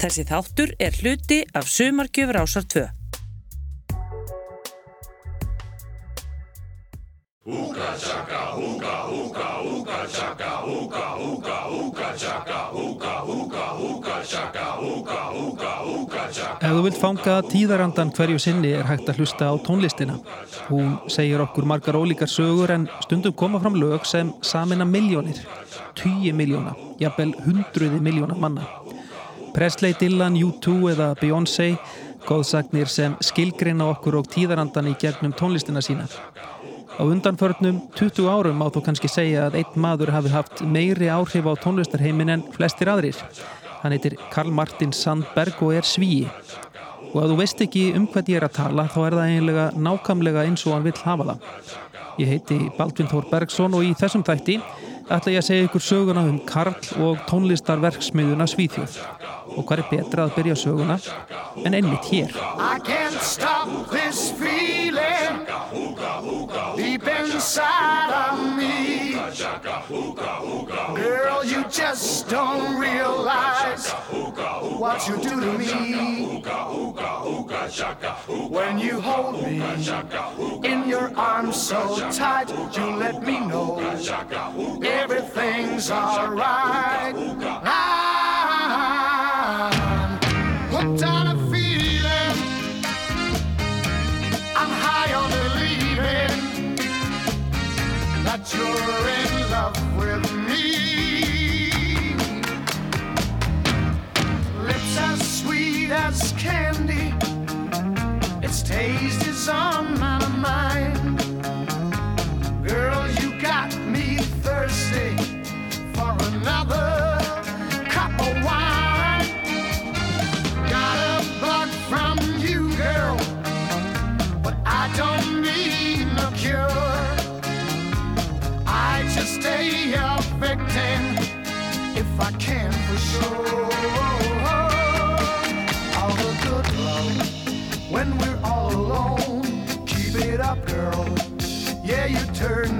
Þessi þáttur er hluti af Sumarkjöfur ásar 2. Úka tjaka, úka, úka, úka tjaka, úka, úka, úka tjaka, úka, úka, úka tjaka, úka, úka, úka tjaka. Ef þú vilt fanga tíðarandan hverju sinni er hægt að hlusta á tónlistina. Hún segir okkur margar ólíkar sögur en stundum koma fram lög sem samina miljónir, tíu miljóna, jafnvel hundruði miljóna manna. Presley, Dylan, U2 eða Beyoncé góðsagnir sem skilgreina okkur og tíðarandan í gegnum tónlistina sína. Á undanförnum 20 árum á þú kannski segja að einn maður hafi haft meiri áhrif á tónlistarheimin en flestir aðrir. Hann heitir Karl Martin Sandberg og er svíi. Og að þú veist ekki um hvað ég er að tala þá er það eiginlega nákamlega eins og hann vill hafa það. Ég heiti Baldvin Þór Bergson og í þessum þætti ætla ég að segja ykkur söguna um Karl og tónlistarverksmiðuna Svíþjóð og hvað er betra að byrja söguna en einmitt hér? I can't stop this feeling. Deep inside of me. Girl you just don't realize what you do to me. When you hold me in your arms so tight you let me know everything's alright. Hooked candy, its taste is on stay a victim if I can for sure. All the good love when we're all alone. Keep it up, girl. Yeah, you turn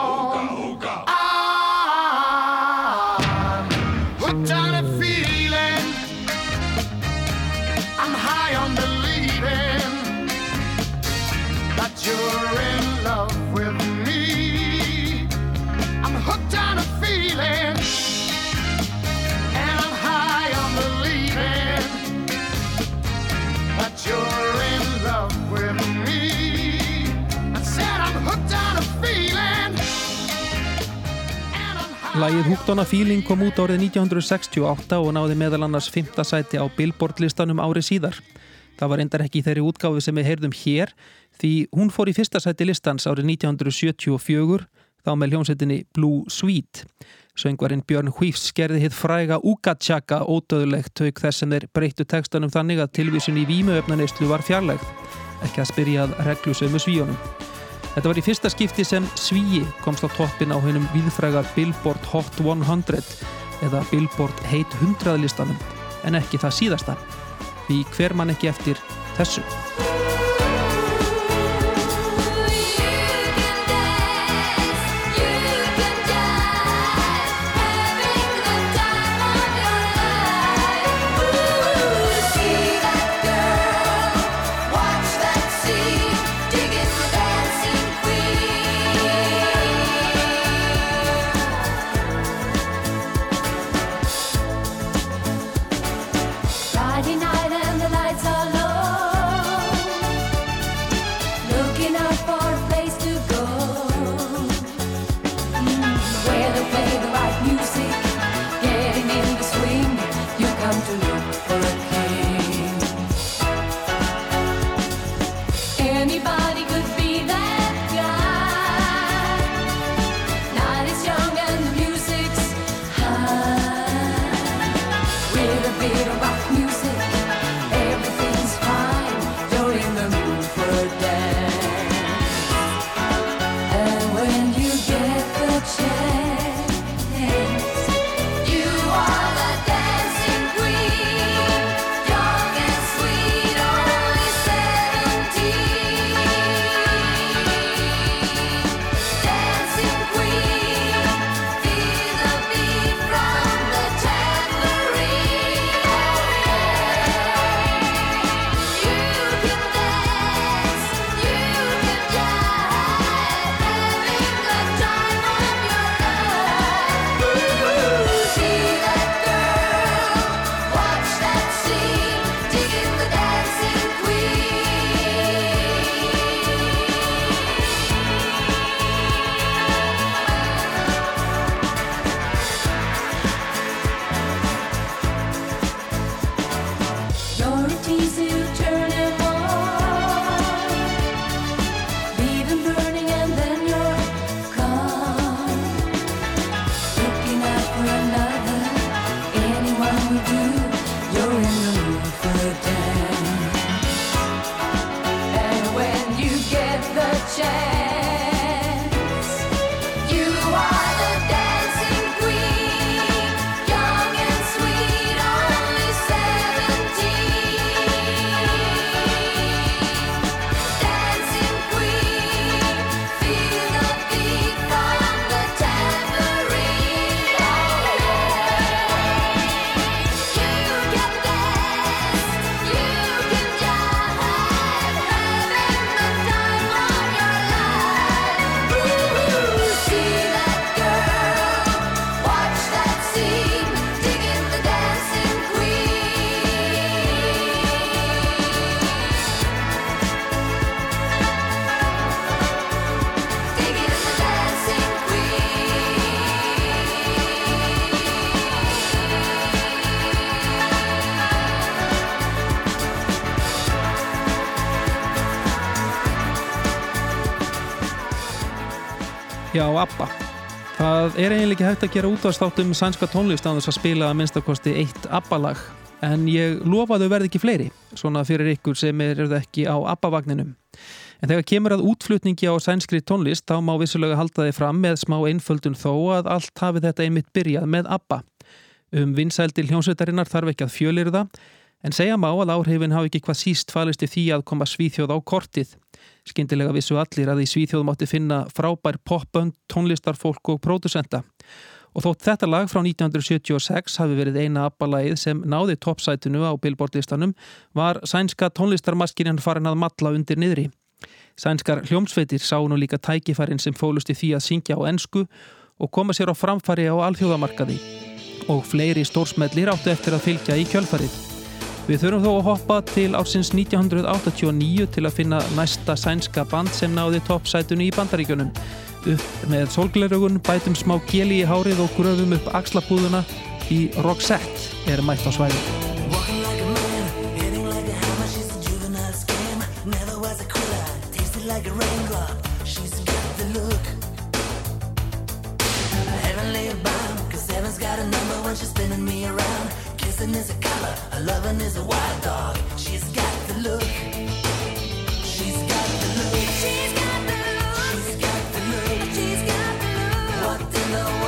Lægið Hooked on a Feeling kom út árið 1968 og náði meðal annars 5. sæti á Billboard listanum árið síðar. Það var endar ekki þeirri útgáfi sem við heyrðum hér því hún fór í fyrsta sæti listans árið 1974 þá með hljómsettinni Blue Sweet. Söngvarinn Björn Hvífs skerði hitt fræga Ugatjaka ódöðulegt tauk þess sem þeir breyttu textanum þannig að tilvísun í vímuöfnaneyslu var fjarlægð. Ekki að spyrja að reglusömu svíjónum. Þetta var í fyrsta skipti sem Svíi komst á toppin á hennum viðfrægar Billboard Hot 100 eða Billboard Hate 100 listanum en ekki það síðasta. Því hver mann ekki eftir þessu. ABBA. Það er eiginlega ekki hægt að gera útvarstátt um sænska tónlist á þess að spila að minnstakosti eitt ABBA-lag en ég lofaðu verði ekki fleiri, svona fyrir ykkur sem eru ekki á ABBA-vagninum. En þegar kemur að útflutningi á sænskri tónlist þá má vissulega halda þið fram með smá einföldun þó að allt hafi þetta einmitt byrjað með ABBA. Um vinsældir hljómsveitarinnar þarf ekki að fjölir það en segja má að áhrifin hafi ekki hvað síst falist í því að koma svíþjóð á kortið. Skindilega vissu allir að í Svíþjóð mátti finna frábær popbönd, tónlistarfólk og pródusenta. Og þótt þetta lag frá 1976 hafi verið eina abbalægið sem náði toppsætinu á billboardlistanum var sænska tónlistarmaskinin farin að matla undir niðri. Sænskar hljómsveitir sá nú líka tækifærin sem fólust í því að syngja á ennsku og koma sér á framfari á alþjóðamarkaði. Og fleiri stórsmellir áttu eftir að fylgja í kjölfarið. Við þurfum þó að hoppa til ársins 1989 til að finna næsta sænska band sem náði toppsætunni í bandaríkjunum. Upp með solgleraugun, bætum smá geli í hárið og gröfum upp axlapúðuna í Roxette er mætt á svæði. like a raindrop, she's got the look Heavenly bound, cause heaven's got a number when she's spinning me around Kissing is a color, a loving is a wild dog. She's got the look. She's got the look. She's got the look. She's got the look. She's got the look. What the world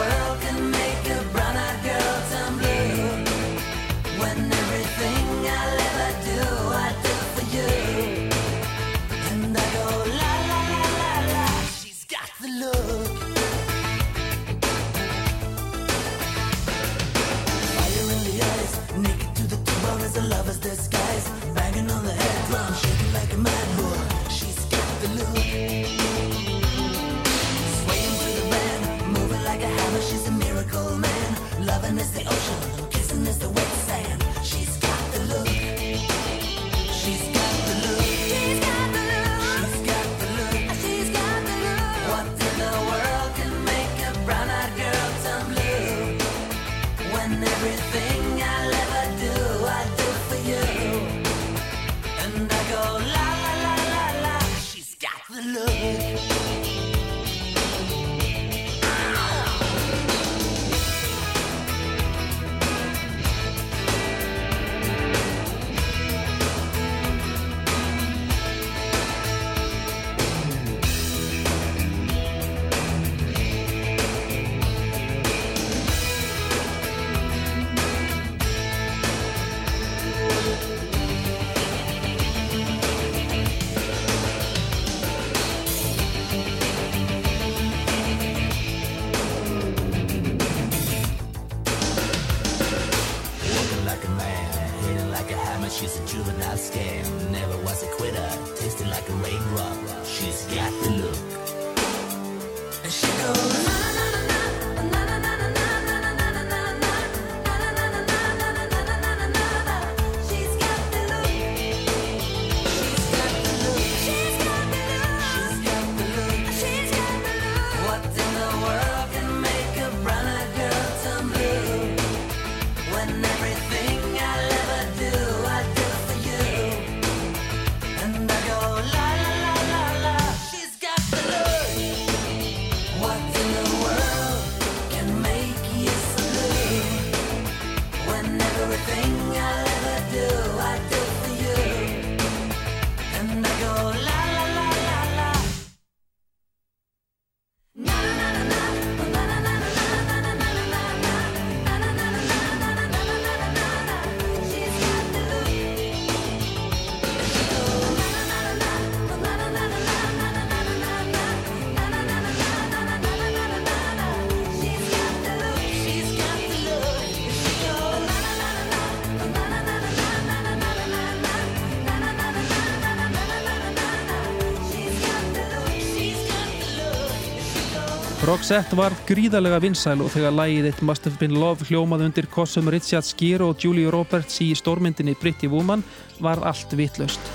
Roxette var gríðarlega vinsæl og þegar lægið It Must Have Been Love hljómað undir kossum Richard Gere og Julie Roberts í stórmyndinni Pretty Woman var allt vitlaust.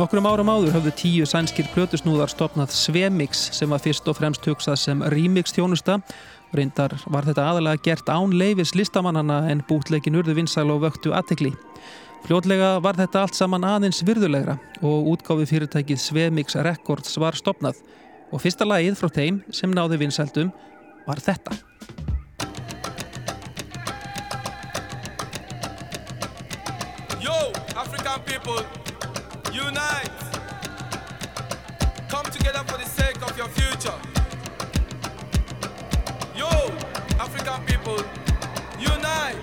Nokkrum árum áður höfðu tíu sænskir plötusnúðar stopnað Svemix sem var fyrst og fremst hugsað sem remix þjónusta. Reyndar var þetta aðalega gert án leifis listamannana en bútleikin urðu vinsæl og vöktu aðtekli. Fljótlega var þetta allt saman aðeins virðulegra og útgáfi fyrirtækið Svemix Records var stopnað og fyrsta lagið frá þeim sem náði vinsældum var þetta. Yo, African people! Unite! Come together for the sake of your future. Yo, African people, unite!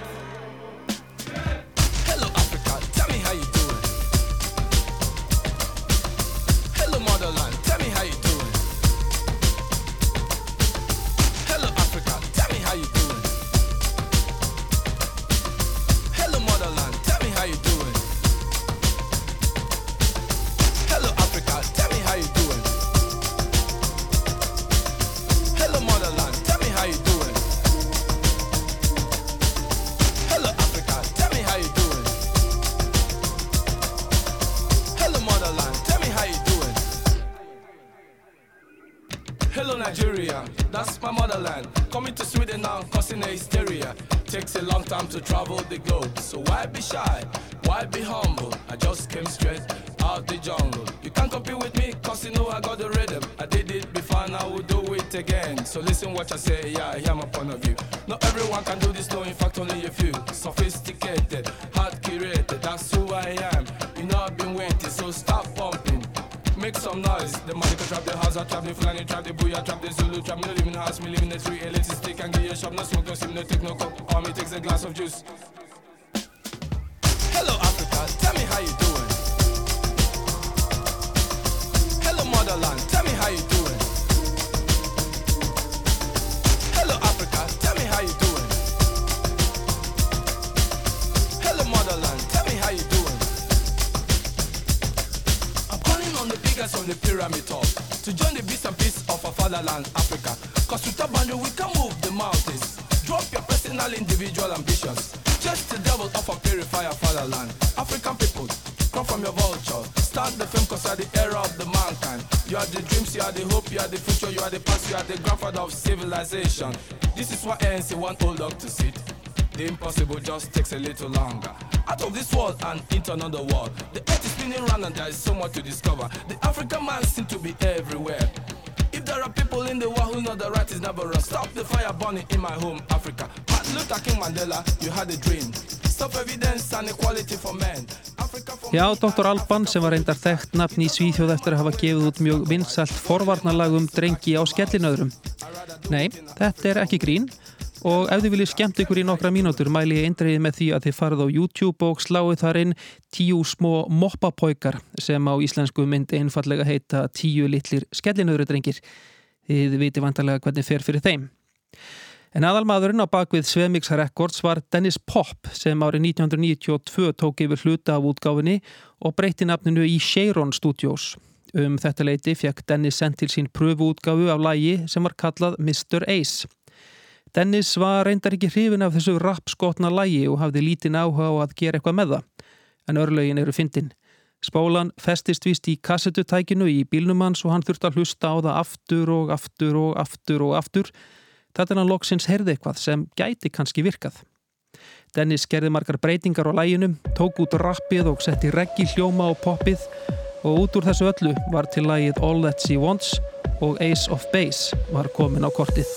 To travel the globe, so why be shy? Why be humble? I just came straight out the jungle. You can't compete with me, cause you know I got the rhythm. I did it before, and I will do it again. So listen what I say, yeah, I hear my point of view. Not everyone can do this, no, in fact, only a few. Sophisticated, hard curated, that's who I am. You know I've been waiting, so stop pumping. Make some noise. The money can trap the house, I trap the Fulani, trap the Booyah, trap the Zulu, trap me, in the house, me live in the street, elitist takes civilization. This is why ANC want old dog to sit. The impossible just takes a little longer. Out of this world and into another world. The earth is spinning round and there is so much to discover. The African man seems to be everywhere. If there are people in the world who know the right is never wrong, stop the fire burning in my home, Africa. Martin Luther King Mandela, you had a dream. Stop evidence and equality for men. Já, Dr. Alban sem var reyndar þekkt nafn í Svíþjóð eftir að hafa gefið út mjög vinsalt forvarnalag um drengi á skellinöðrum. Nei, þetta er ekki grín og ef þið viljið skemmt ykkur í nokkra mínútur mæli ég eindreiði með því að þið farið á YouTube og sláið þar inn tíu smó moppapóikar sem á íslensku myndi einfallega heita tíu litlir skellinöðrudrengir. Þið viti vantarlega hvernig fer fyrir þeim. En aðalmaðurinn á bakvið Svemix Records var Dennis Pop sem árið 1992 tók yfir hluta af útgáfinni og breytti nafninu í Sharon Studios. Um þetta leiti fekk Dennis sendt til sín pröfuútgáfu af lægi sem var kallað Mr. Ace. Dennis var reyndar ekki hrifin af þessu rapskotna lægi og hafði lítinn áhuga á að gera eitthvað með það. En örlögin eru fyndin. Spólan festist vist í kassetutækinu í bílnum hans og hann þurfti að hlusta á það aftur og aftur og aftur og aftur. Þetta er hann loksins heyrði eitthvað sem gæti kannski virkað. Dennis gerði margar breytingar á læginum, tók út rappið og setti reggi hljóma á poppið og út úr þessu öllu var til lægið All That She Wants og Ace of Base var komin á kortið.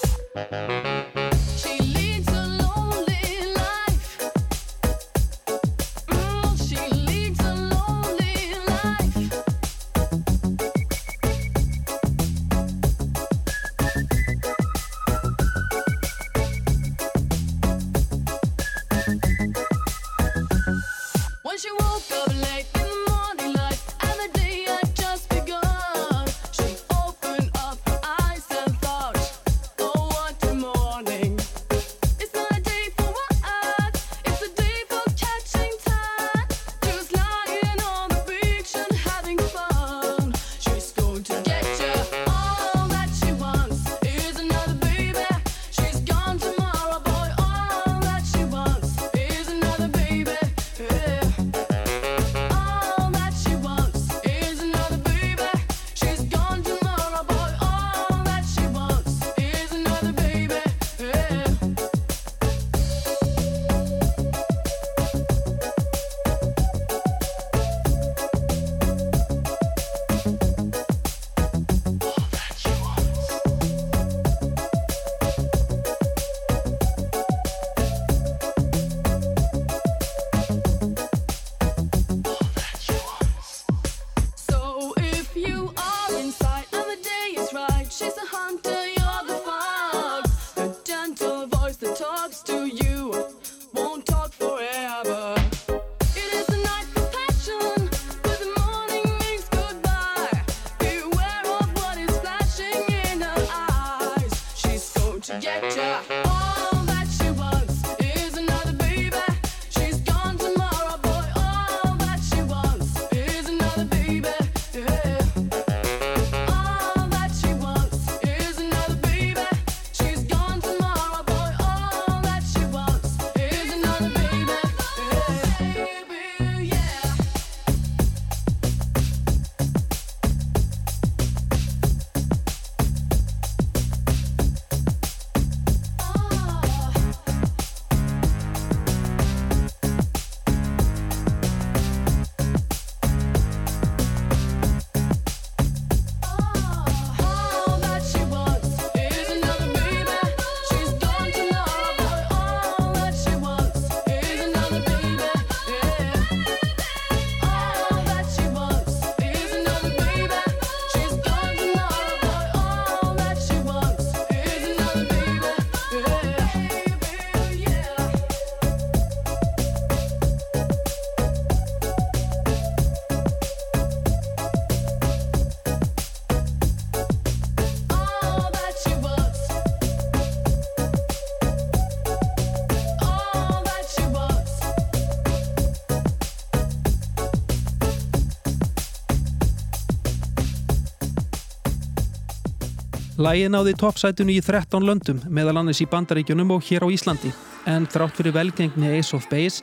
Lægið náði toppsætunu í 13 löndum, meðal annars í Bandaríkjunum og hér á Íslandi. En þrátt fyrir velgengni Ace of Base,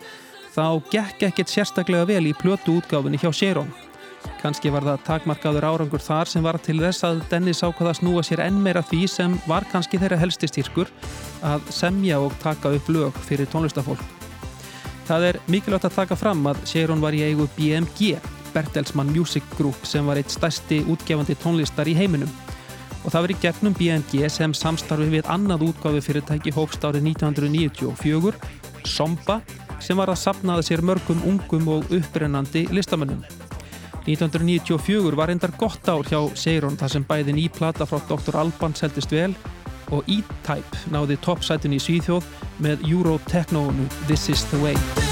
þá gekk ekkert sérstaklega vel í plötu útgáfinni hjá Sharon. Kanski var það takmarkaður árangur þar sem var til þess að Dennis ákvaða að snúa sér enn meira því sem var kannski þeirra helstistýrkur að semja og taka upp lög fyrir tónlistafólk. Það er mikilvægt að taka fram að Sharon var í eigu BMG, Bertelsmann Music Group sem var eitt stærsti útgefandi tónlistar í heiminum. Og það í gegnum BMG sem samstarfi við annað útgáfi fyrirtæki hófst árið 1994, Somba, sem var að sapnaða sér mörgum ungum og upprennandi listamönnum. 1994 var endar gott ár hjá Seiron þar sem bæði ný plata frá Dr. Alban seldist vel og E-Type náði toppsætin í Svíþjóð með Euro Techno-nu This is the Way.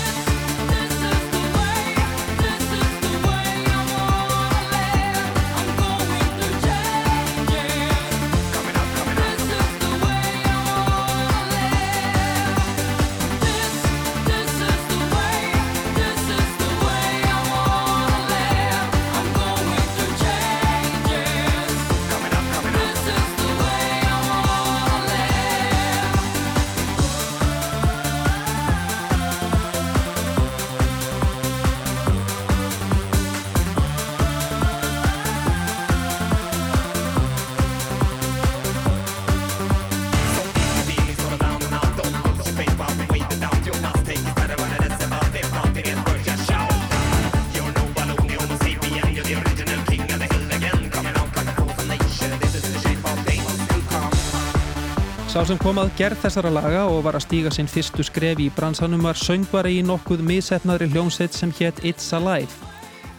Sem kom að gerð þessara laga og var að stíga sinn fyrstu skrefi í bransanum var söngvari í nokkuð misefnaðri hljómsveit sem hétt It's Alive.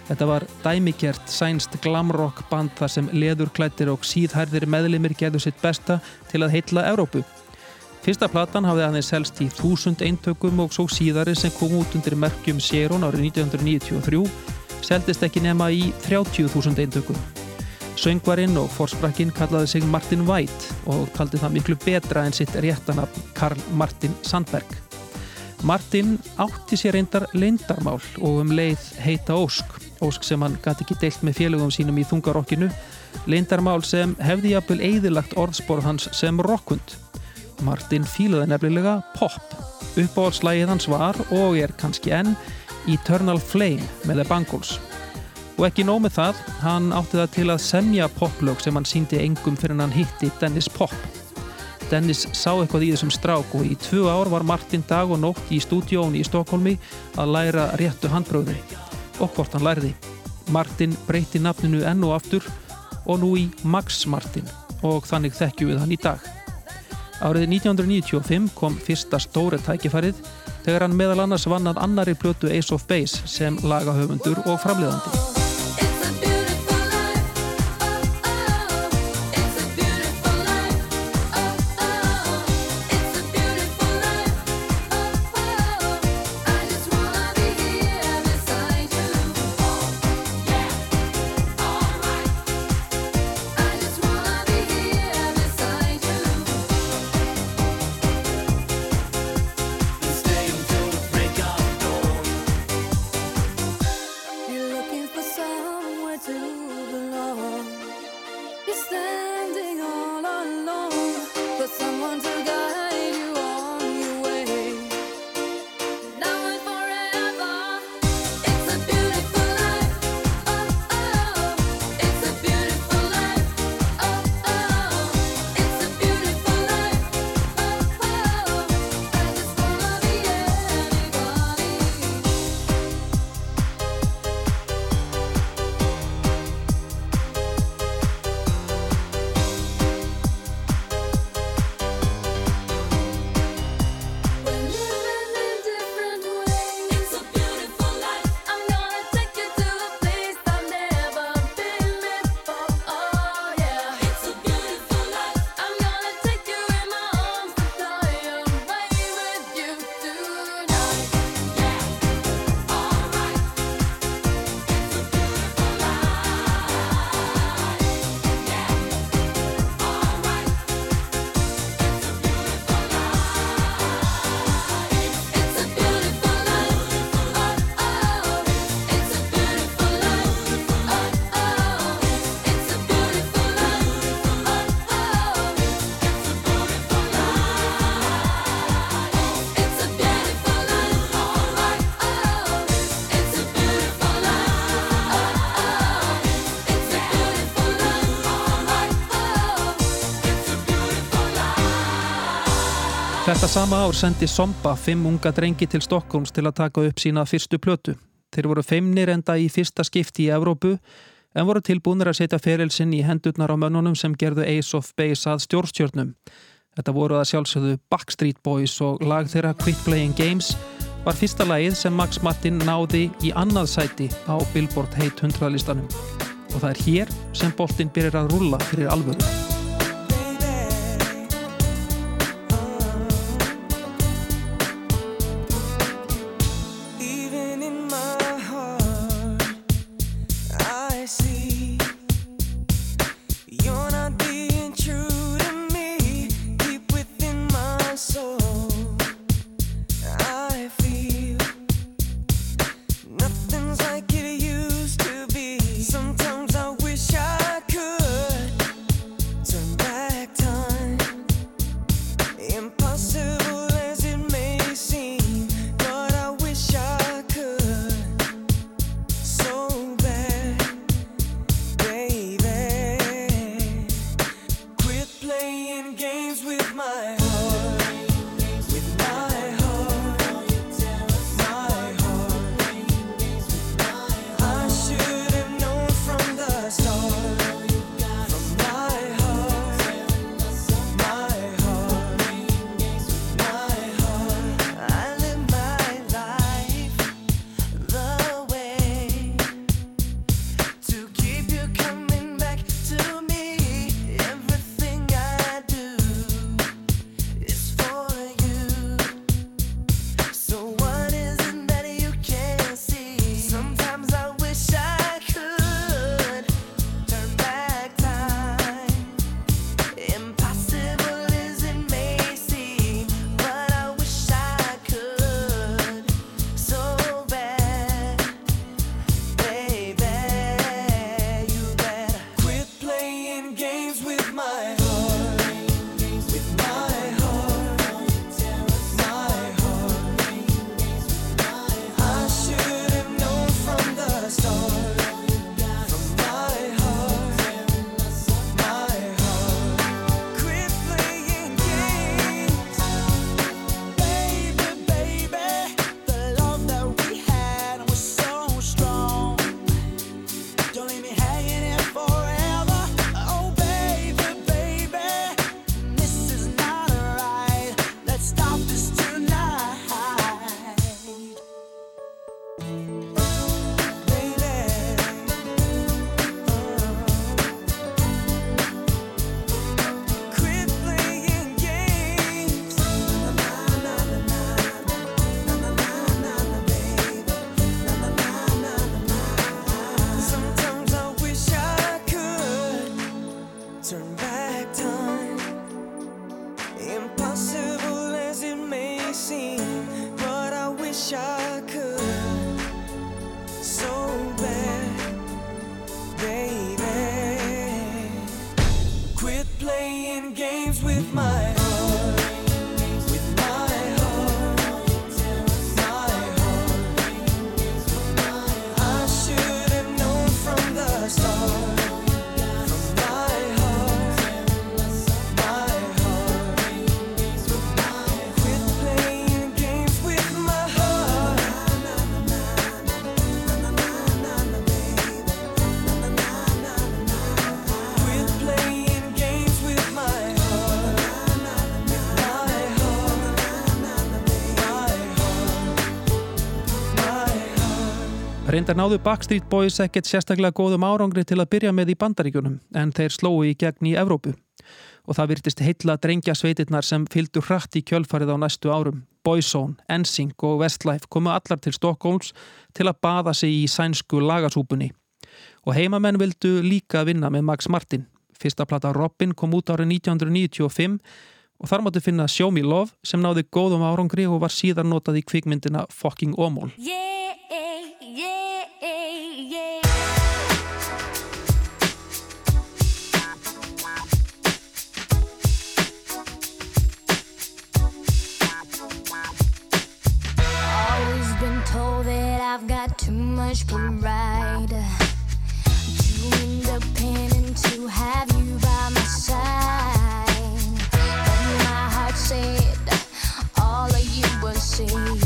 Þetta var dæmikert sænst glamrock band þar sem leðurklættir og síðhærðir meðlimir gerðu sitt besta til að heitla Evrópu. Fyrsta platan hafði aðeins selst í þúsund eintökum og svo síðari sem kom út undir merkjum Serón árið 1993 seldist ekki nema í 30.000 eintökum. Söngvarinn og forsprakkin kallaði sig Martin White og taldi það miklu betra en sitt réttanafn Karl Martin Sandberg. Martin átti sér reyndar leindarmál og um leið heita Ósk, Ósk sem hann gæti ekki deilt með félögum sínum í þungarokkinu, leindarmál sem hefði jafnvel eðilagt orðspor hans sem rockund. Martin fílaði nefnilega pop. Uppáhaldslægið hans var og er kannski enn Eternal Flame með The Bangles. Og ekki nóg með það, hann átti það til að semja poplög sem hann síndi engum fyrir hann hitti Dennis Pop. Dennis sá eitthvað í þessum strák og í tvö ár var Martin dag og nótt í stúdíónu í Stokkólmi að læra réttu handbröðin og hvort hann lærði. Martin breyti nafninu enn og aftur og nú í Max Martin og þannig þekkju við hann í dag. Árið 1995 kom fyrsta stóri tækifærið þegar hann meðal annars vann að annari plötu Ace of Base sem lagahöfundur og framleiðandi. Sama ár sendi Somba fimm unga drengi til Stokkóms til að taka upp sína fyrstu plötu. Þeir voru feimnir enda í fyrsta skipti í Evrópu en voru tilbúinir að setja ferilsinn í hendurnar á mönnunum sem gerðu Ace of Base að stjórnstjörnum. Þetta voru að sjálfsögðu Backstreet Boys og lag þeirra Quit Playing Games var fyrsta lagið sem Max Martin náði í annað sæti á Billboard Hate 100 listanum. Og það er hér sem boltinn byrjar að rúlla fyrir alvöru. Reyndar náðu Backstreet Boys ekkert sérstaklega góðum árangri til að byrja með í bandaríkjunum en þeir slói í gegn í Evrópu. Og það virtist heilla drengja sveitirnar sem fylgdu hratt í kjölfarið á næstu árum. Boyzone, NSYNC og Westlife komu allar til Stockholms til að baða sig í sænsku lagasúpunni. Og heimamenn vildu líka vinna með Max Martin. Fyrsta plata Robin kom út árið 1995 og þar máttu finna Show Me Love sem náði góðum árangri og var síðar notað í kvikmyndina Fucking Omol. Yeah, yeah. I've got too much pride. Too independent to have you by my side. But my heart said all of you were safe.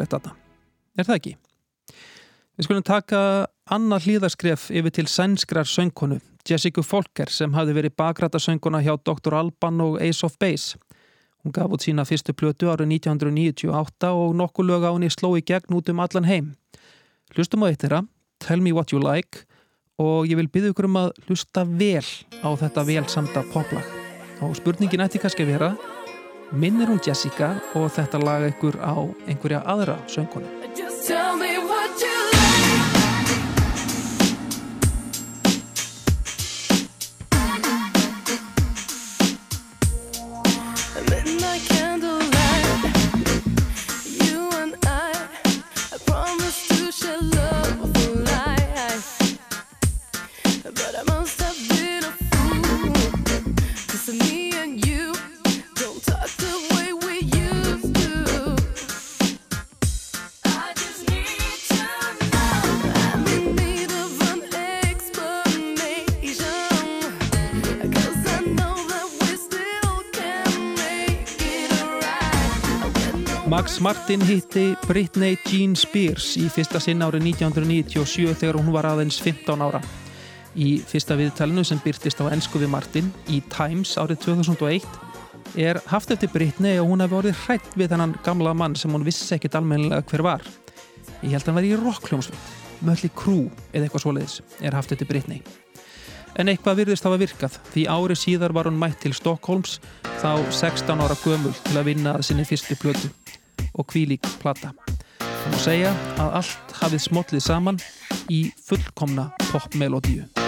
Kunnulegt þarna. Er það ekki? Við skulum taka annað hlýðarskref yfir til sænskrar söngkonu, Jessica Folker, sem hafði verið bakrætasönguna hjá Dr. Alban og Ace of Base. Hún gaf út sína fyrstu plötu árið 1998 og nokkuð lög á henni sló í gegn út um allan heim. Hlustum á eitt þeirra, Tell Me What You Like, og ég vil byggja ykkur um að hlusta vel á þetta vel samta poplag. Og spurningin ætti kannski að vera, minnir hún Jessica og þetta laga ykkur á einhverja aðra söngkonu? Just tell me what you Max Martin hitti Britney Jean Spears í fyrsta sinn árið 1997 þegar hún var aðeins 15 ára. Í fyrsta viðtalinu sem byrtist á ennsku við Martin í Times árið 2001 er haft eftir Britney og hún hefði orðið hrætt við þennan gamla mann sem hún vissi ekkit almennilega hver var. Ég held að hann var í rockljómsveit, Möllí Crew eða eitthvað svoleiðis er haft eftir Britney. En eitthvað virðist hafa virkað því ári síðar var hún mætt til Stockholms þá 16 ára gömul til að vinna að sinni fyrstu plötu og kvílík plata. Það má segja að allt hafið smollið saman í fullkomna popmelodíu.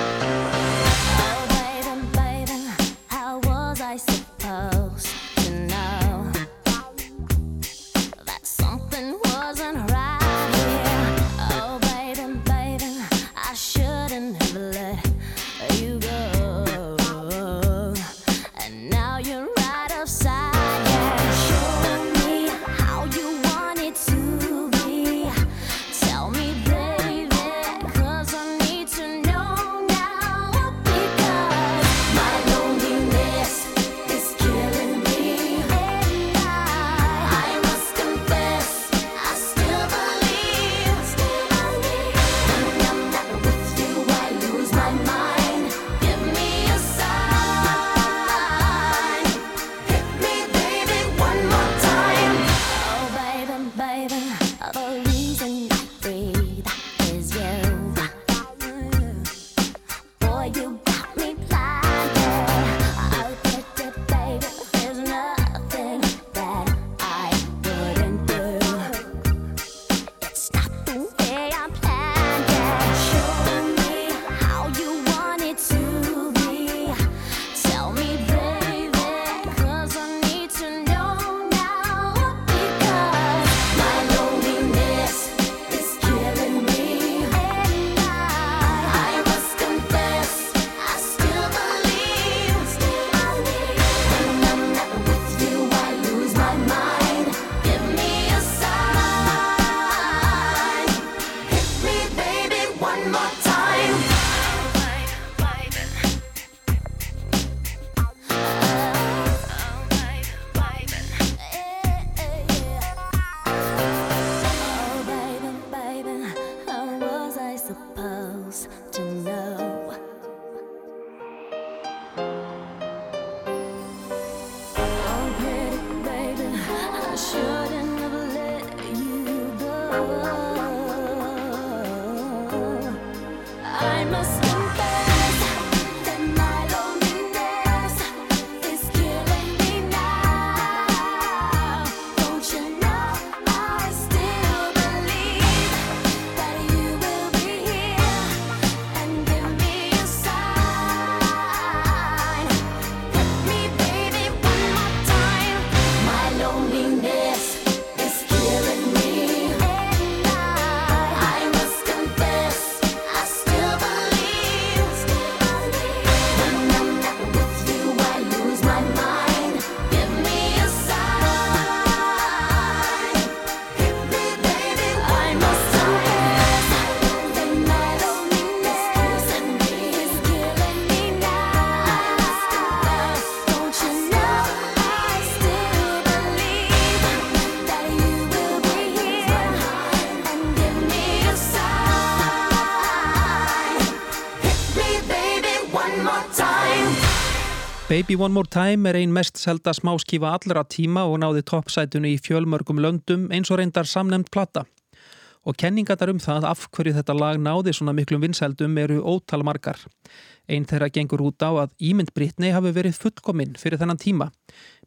Baby One More Time er ein mest selda smáskífa allra tíma og náði toppsætunu í fjölmörgum löndum eins og reyndar samnefnd plata. Og kenningatar um það af hverju þetta lag náði svona miklum vinsældum eru ótal margar. Einn þeirra gengur út á að ímynd Britney hafi verið fullkominn fyrir þennan tíma.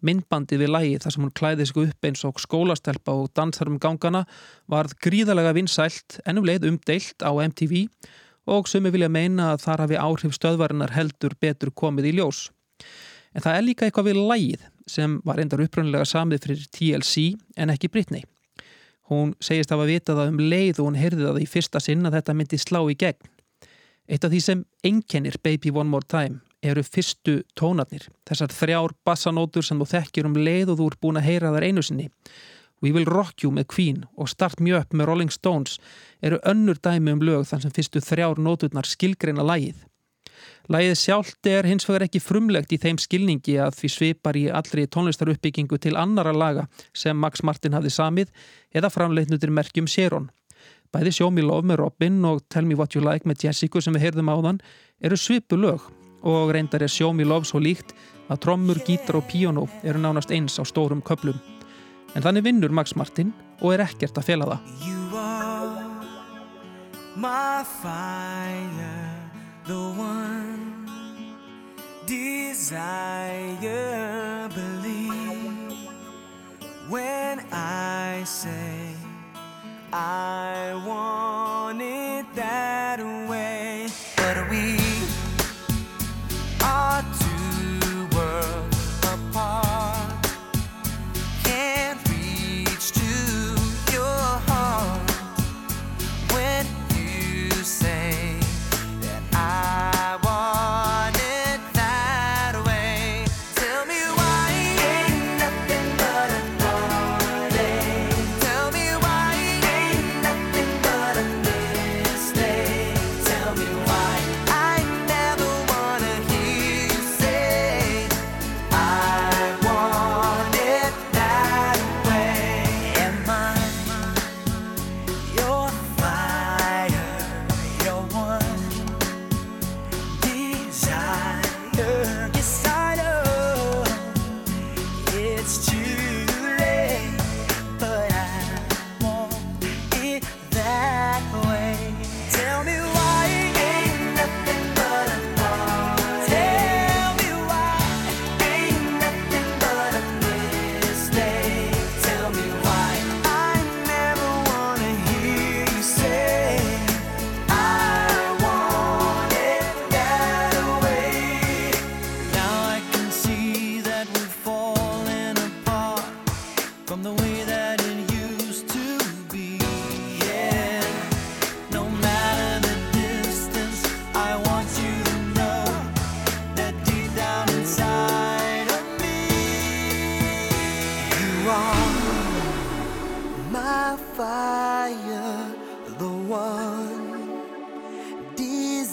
Myndbandið við lagi þar sem hún klæði sig upp eins og skólastelpa og dansar um gangana varð gríðalega vinsælt ennum leið umdeilt á MTV og sumi vilja meina að þar hafi áhrif stöðvarinnar heldur betur komið í ljós. En það er líka eitthvað við lagið sem var endar upprönnulega samið fyrir TLC en ekki Britney. Hún segist hafa vitað það um leið og hún heyrði það í fyrsta sinn að þetta myndi slá í gegn. Eitt af því sem einkennir Baby One More Time eru fyrstu tónarnir, þessar þrjár bassanótur sem þú þekkir um leið og þú ert búin að heyra þar einu sinni. We Will Rock You með Queen og Start Me Up með Rolling Stones eru önnur dæmi um lög þar sem fyrstu þrjár nóturnar skilgreina lagið. Lagið sjálft er hins vegar ekki frumlegt í þeim skilningi að því svipar í allri tónlistaruppbyggingu til annara laga sem Max Martin hafði samið eða framleitnutir merkjum Sharon. Bæði Show Me Love með Robin og Tell Me What You Like með Jessica sem við heyrðum áðan eru svipu lög og reyndar er Show Me Love svo líkt að trommur, gítar og píónó eru nánast eins á stórum köplum. En þannig vinnur Max Martin og er ekkert að fela það. The one desire. Believe when I say I want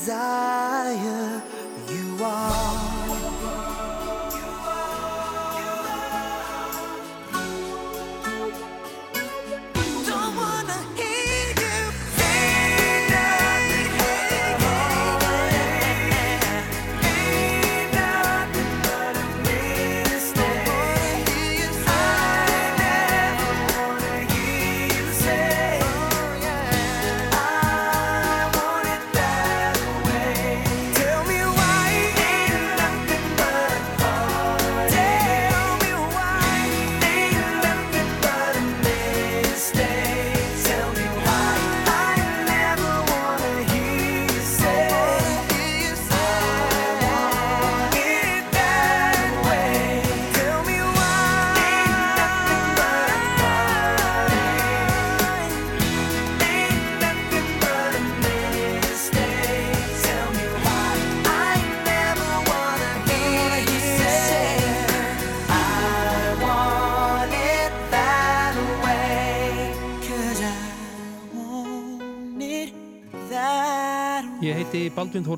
desire.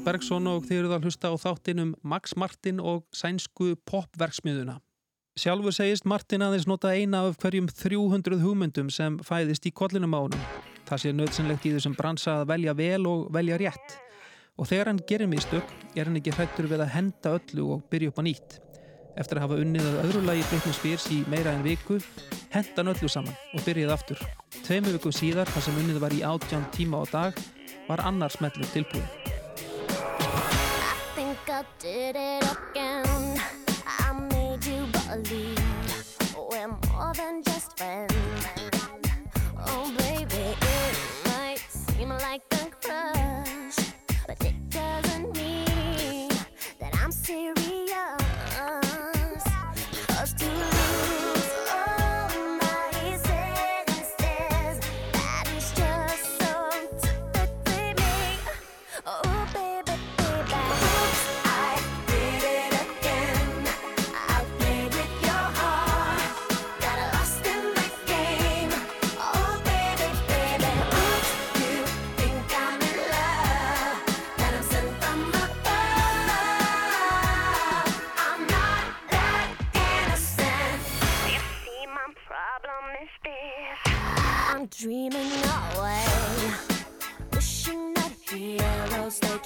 Bergson og þið eruð að hlusta á þáttinn um Max Martin og sænsku popverksmiðuna. Sjálfur segist Martin aðeins nota eina af hverjum 300 hugmyndum sem fæðist í kollinum á honum. Það sé nöðsynlegt í þessum bransa að velja vel og velja rétt. Og þegar hann gerir mistök er hann ekki hrættur við að henda öllu og byrja upp á nýtt. Eftir að hafa unnið að öðru lagi Britney Spears í meira en viku, henda hann öllu saman og byrjaði aftur. Tveimu viku síðar, þar sem unnið var í átján tíma á dag, var annar smellur tilbúin. I think I did it again. I made you believe we're more than just friends. Oh, baby, it might seem like a crush, but it doesn't mean that I'm serious. Dreaming away. Wishing that heroes they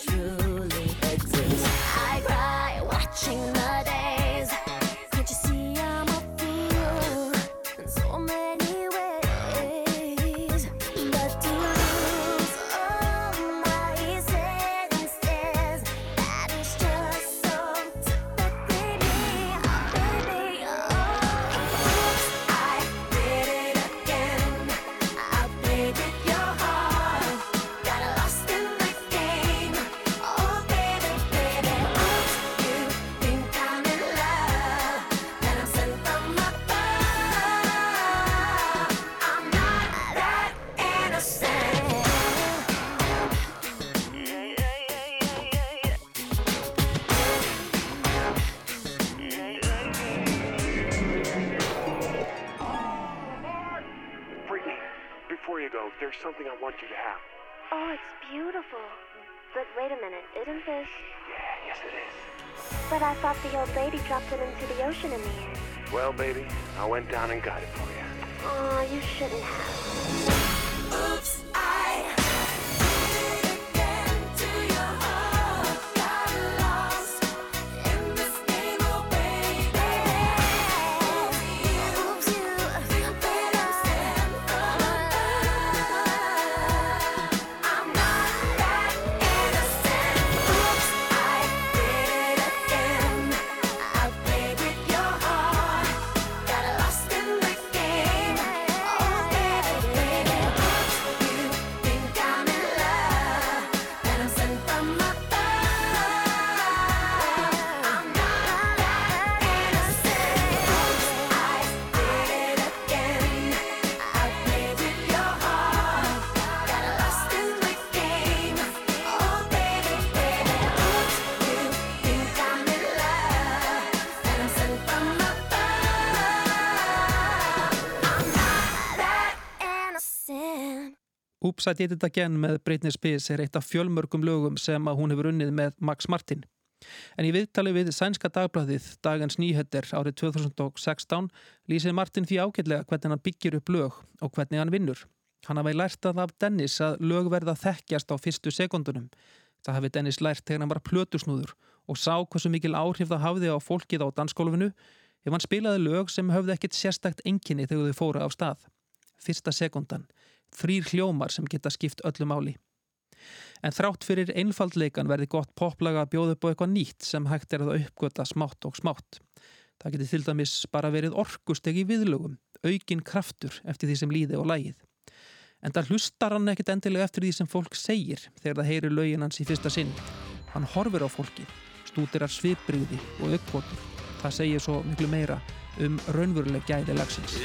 old lady dropped into the ocean in the end. Well, baby, I went down and got it for you. Oh, you shouldn't have. Oops, I Did It Again með Britney Spears er eitt af fjölmörgum lögum sem að hún hefur unnið með Max Martin. En í viðtali við Sænska dagbladið Dagens Nýheter árið 2016 lýsið Martin því ágætlega hvernig hann byggir upp lög og hvernig hann vinnur. Hann hafi lært að af Dennis að lög verða þekkjast á fyrstu sekundunum. Það hafi Dennis lært þegar hann var plötusnúður og sá hversu mikil áhrif það hafði á fólkið á dansgólfinu ef hann spilaði lög sem höfði ekkit sérstakt enginni þegar þau fóru af stað. Fyrsta sekundan þrýr hljómar sem geta skipt öllu máli. En þrátt fyrir einfaldleikan verði gott poplaga að bjóða upp á eitthvað nýtt sem hægt er að uppgöta smátt og smátt. Það geti til dæmis bara verið orkusteg í viðlögum, aukin kraftur eftir því sem líði og lægið. En það hlustar hann ekkit endilega eftir því sem fólk segir þegar það heyri lögin hans í fyrsta sinn. Hann horfir á fólkið, stúdirar svipbriði og uppkvotur. Það segir svo miklu meira um raunveruleg gæði lagsins.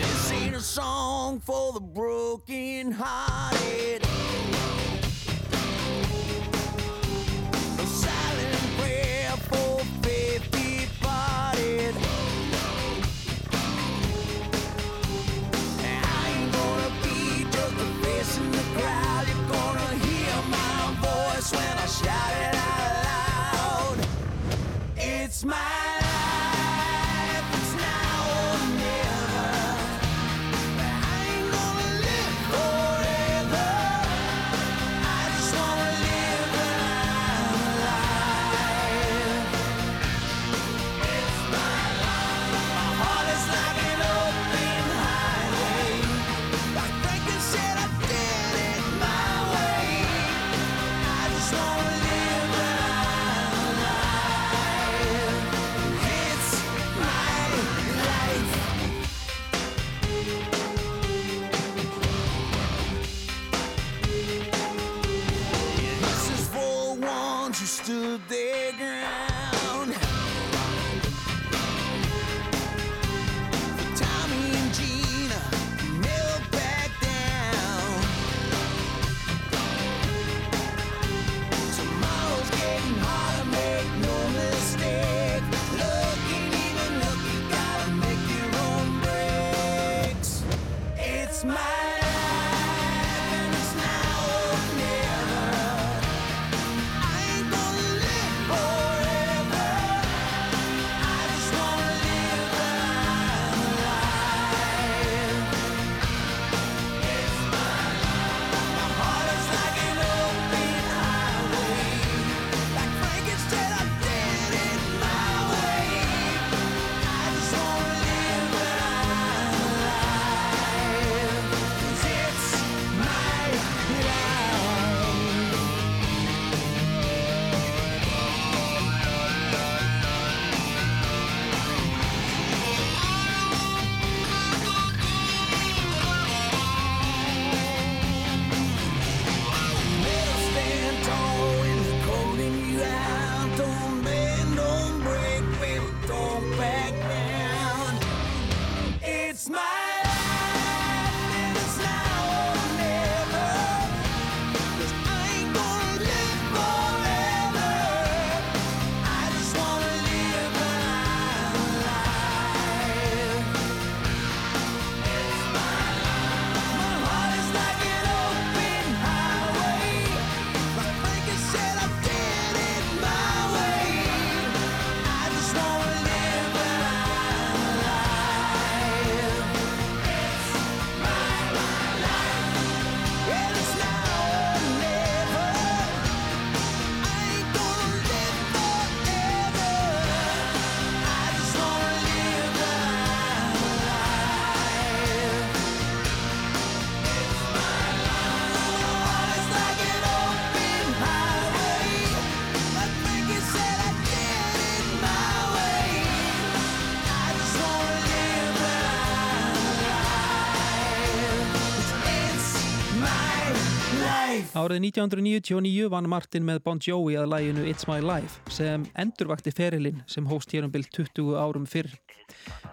Árið 1999 vann Martin með Bon Jovi að læginu It's My Life sem endurvakti ferilinn sem hóst hér um byllt 20 árum fyrr.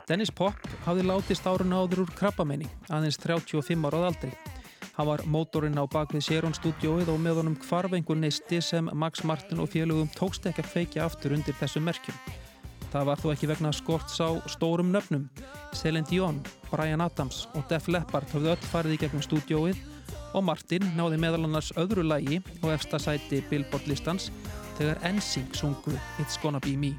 Dennis Popp hafði látist árun áður úr krabbamenni, aðeins 35 árað aldri. Hann var mótorinn á bakvið Sérón stúdióið og með honum hvarfengur neisti sem Max Martin og félögum tókst ekki að feikja aftur undir þessu merkjum. Það var þó ekki vegna skorts á stórum nöfnum. Celine Dion, Brian Adams og Def Leppard höfðu öll farið í gegnum stúdióið og Martin náði meðal annars öðru lægi á efstasæti Billboard listans þegar Ensing sungu It's Gonna Be Me.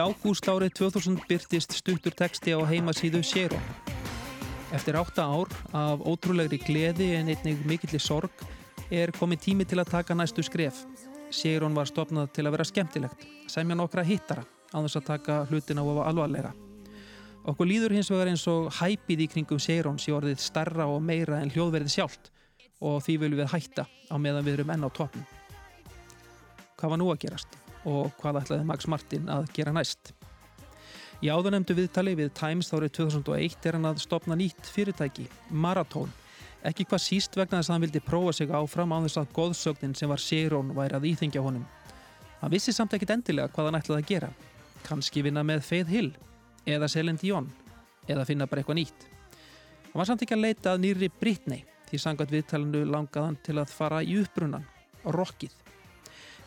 Ágúst árið 2000 byrtist stuttur texti á heimasíðu Sharon. Eftir átta ár af ótrúlegri gleði en einnig mikilli sorg er komið tími til að taka næstu skref. Sharon var stopnað til að vera skemmtilegt, semja nokkra hittara á þess að taka hlutina of alvarlega. Okkur líður hins vegar eins og hæpið í kringum Sharon sé orðið starra og meira en hljóðverðið sjálft og því viljum við hætta á meðan við erum enn á toppnum. Hvað var nú að gerast og hvað ætlaði Max Martin að gera næst? Í áðunemdu viðtali við Times árið 2001 er hann að stopna nýtt fyrirtæki, Marathon. Ekki hvað síst vegna þess að hann vildi prófa sig áfram á þess að góðsögnin sem var Sharon væri að íþingja honum. Hann vissi samt ekkit endilega hvað hann ætlaði að gera. Kanski vinna með Faith Hill, eða Celine Dion, eða finna bara eitthvað nýtt. Hann var samt ekki að leita að nýri Britney, því sangat viðtalinu langaðan til að fara í uppbrunnan, rockið.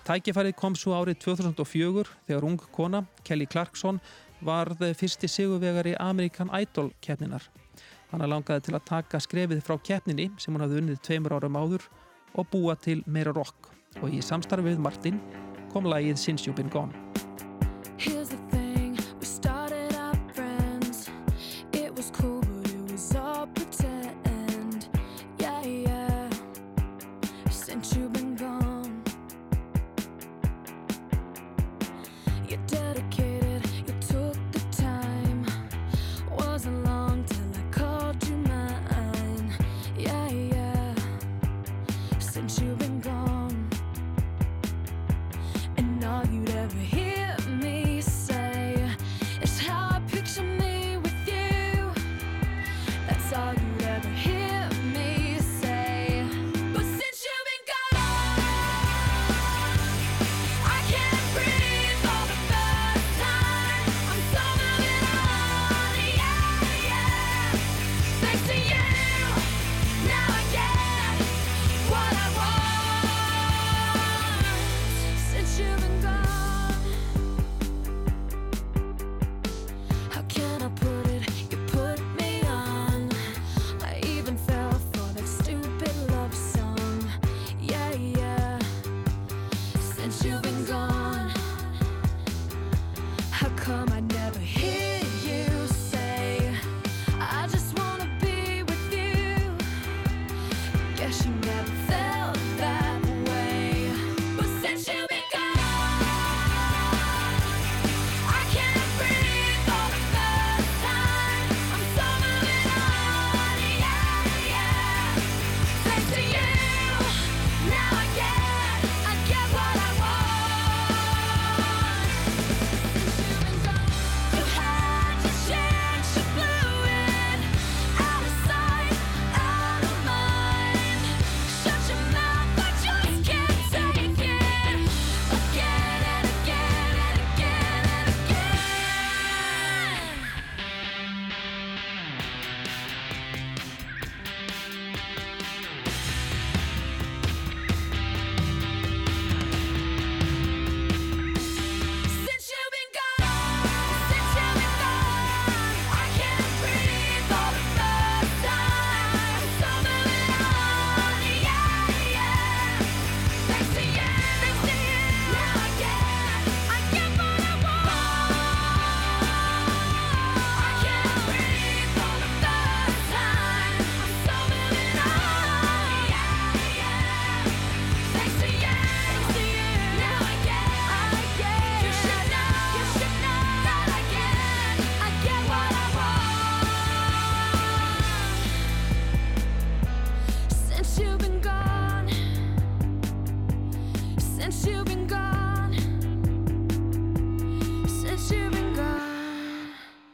Tækifærið kom svo árið 2004 þegar ung kona, Kelly Clarkson, varð fyrsti sigurvegari American Idol keppninar. Hanna langaði til að taka skrefið frá keppninni sem hún hafði unnið tveimur árum áður og búa til meira rock og í samstarfi við Martin kom lagið Since You've Been Gone.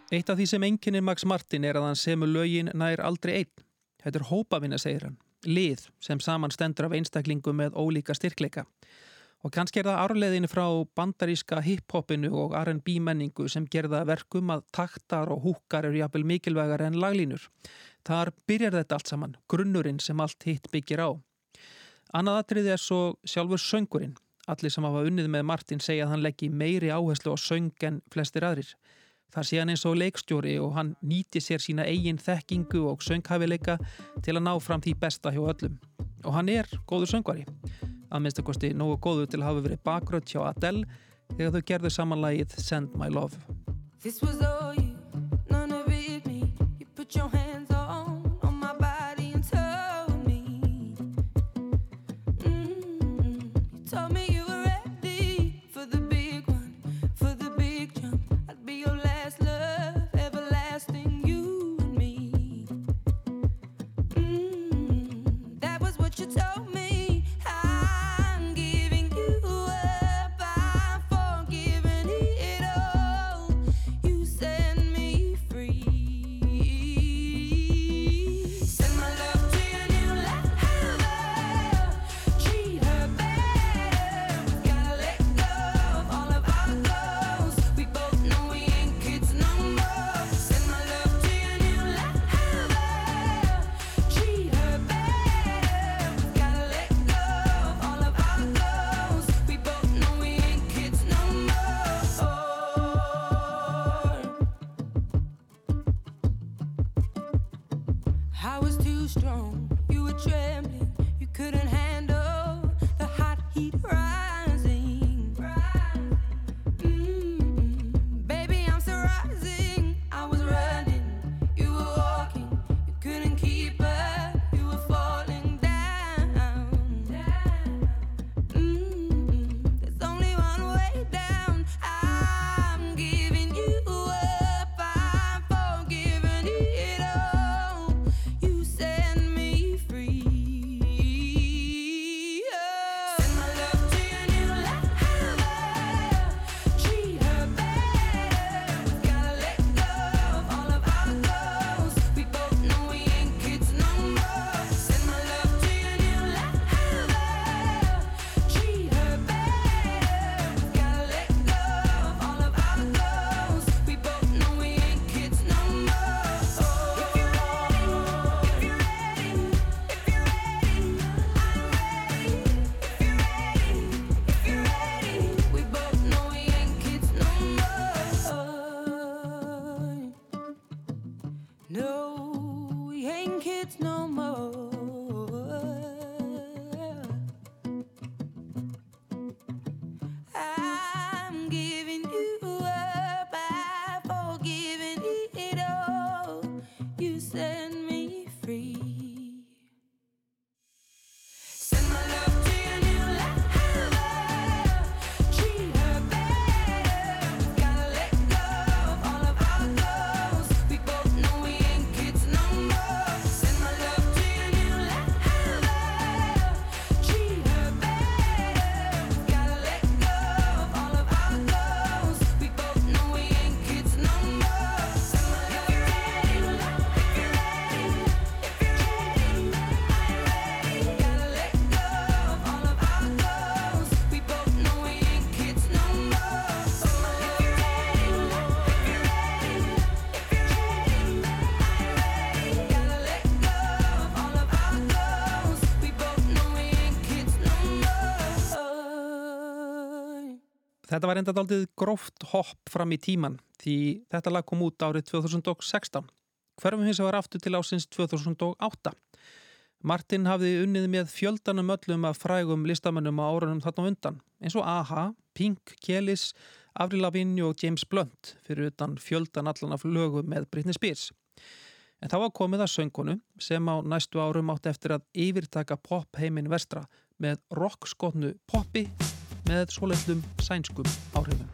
Eitt af því sem einkennir Max Martin er að hann semur lögin nær aldrei einn. Þetta er hópavinna, segir hann. Lið sem saman stendur af einstaklingum með ólíka styrkleika. Og kannski er það árleðin frá bandaríska hip-hopinu og R&B menningu sem gerða verkum að taktar og húkar eru jafnvel mikilvægar en laglínur. Þar byrjar þetta allt saman, grunnurinn sem allt hitt byggir á. Annað atriði er svo sjálfur söngurinn. Allir sem hafa unnið með Martin segja að hann leggi meiri áherslu á söng en flestir aðrir. Þar sé hann eins og leikstjóri og hann nýti sér sína eigin þekkingu og sönghafileika til að ná fram því besta hjá öllum. Og hann er góður söngvari. Að minnstakosti nógu góður til að hafa verið bakrött hjá Adele þegar þau gerðu samanlægið Send My Love. þetta var enda daldið gróft hopp fram í tíman því þetta lag kom út árið 2016. Hverfum hins var aftur til ásins 2008. Martin hafði unnið með fjöldanum öllum af frægum listamennum á árunum þarna undan eins og A.H., Pink, Kelis, Avril Lavigne og James Blunt fyrir utan fjöldan allan af lögu með Britney Spears. En þá var komið að söngunu sem á næstu árum átt eftir að yfirtaka pop heiminn vestra með rockskotnu poppi með svoleiðlum sænskum áhrifum.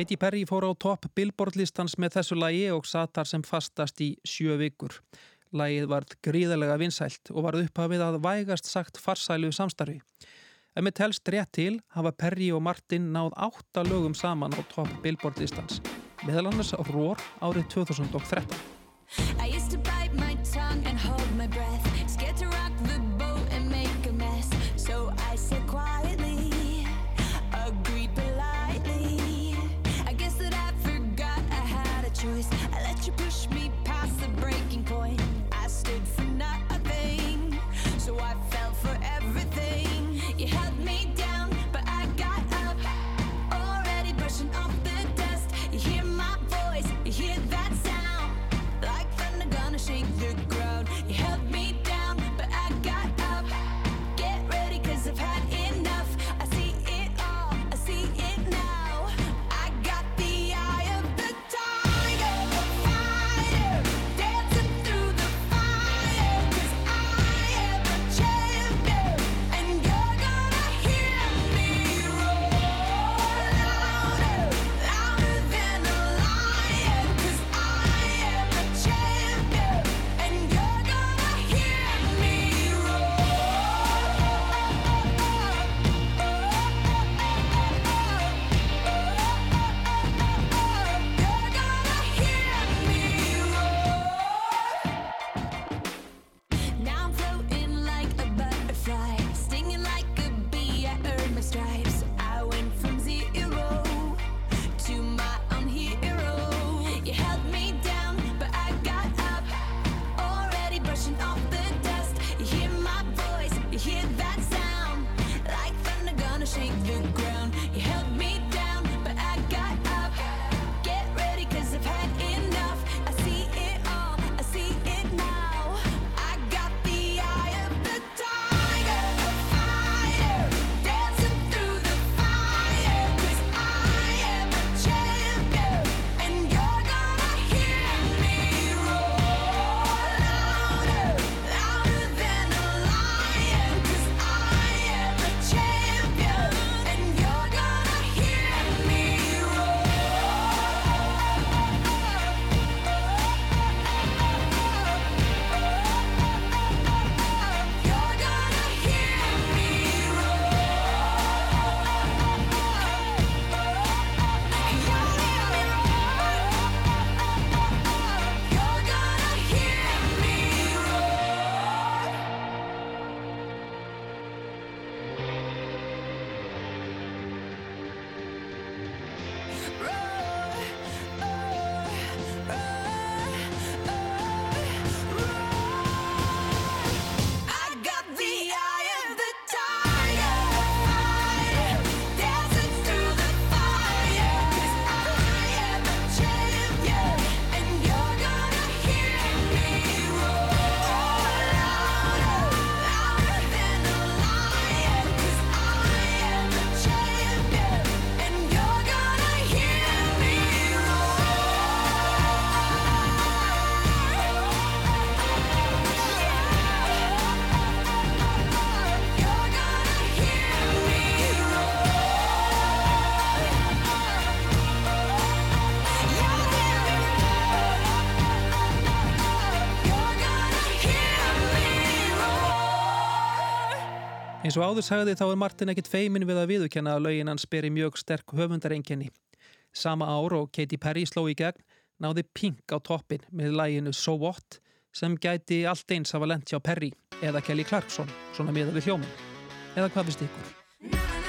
Katy Perry fór á topp billboardlistans með þessu lagi og satar sem fastast í sjö vikur. Lagið varð gríðarlega vinsælt og varð upphafið að vægast sagt farsælu samstarfi. En með telst rétt til hafa Perry og Martin náð átta lögum saman á topp billboardlistans, meðal annars á Rór árið 2013. Eins og áður sagði þá er Martin ekkit feimin við að viðukenna að laugin hans beri mjög sterk höfundarenginni. Sama ár og Katy Perry sló í gegn náði Pink á toppin með læginu So What sem gæti allt eins af Valentia Perry eða Kelly Clarkson svona miða við hljóminn. Eða hvað finnst ykkur?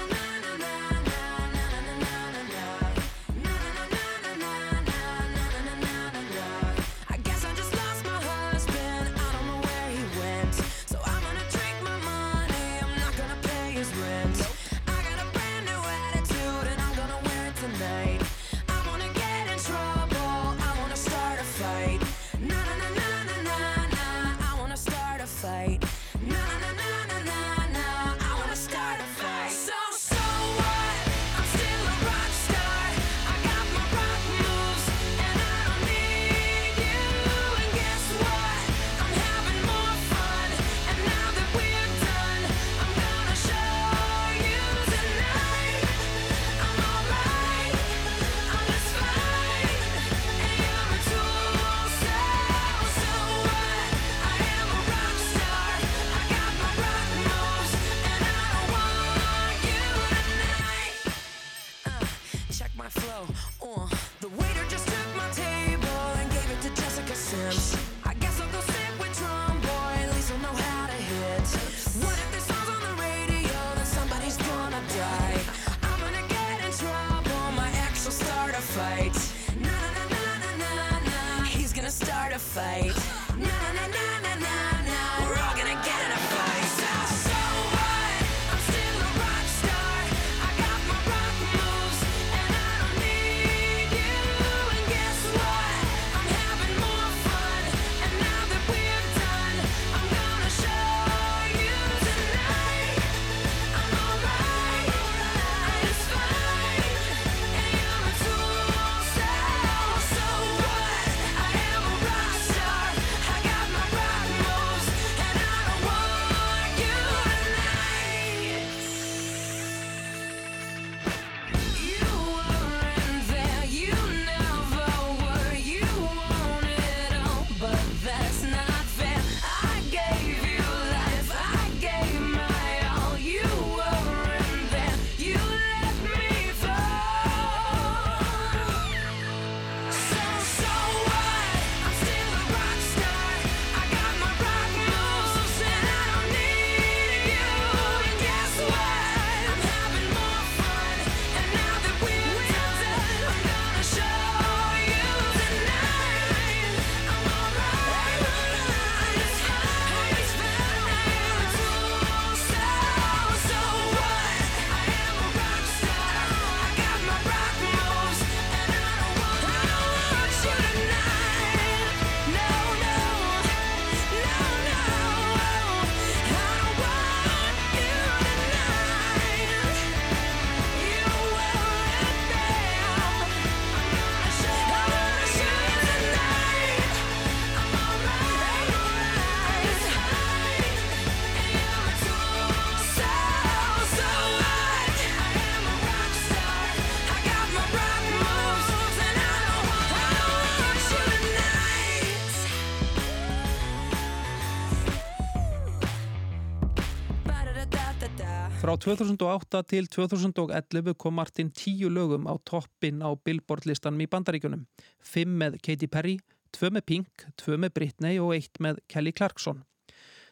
Frá 2008 til 2011 kom Martin tíu lögum á toppin á Billboard-listanum í Bandaríkunum. Fimm með Katy Perry, tvö með Pink, tvö með Britney og eitt með Kelly Clarkson.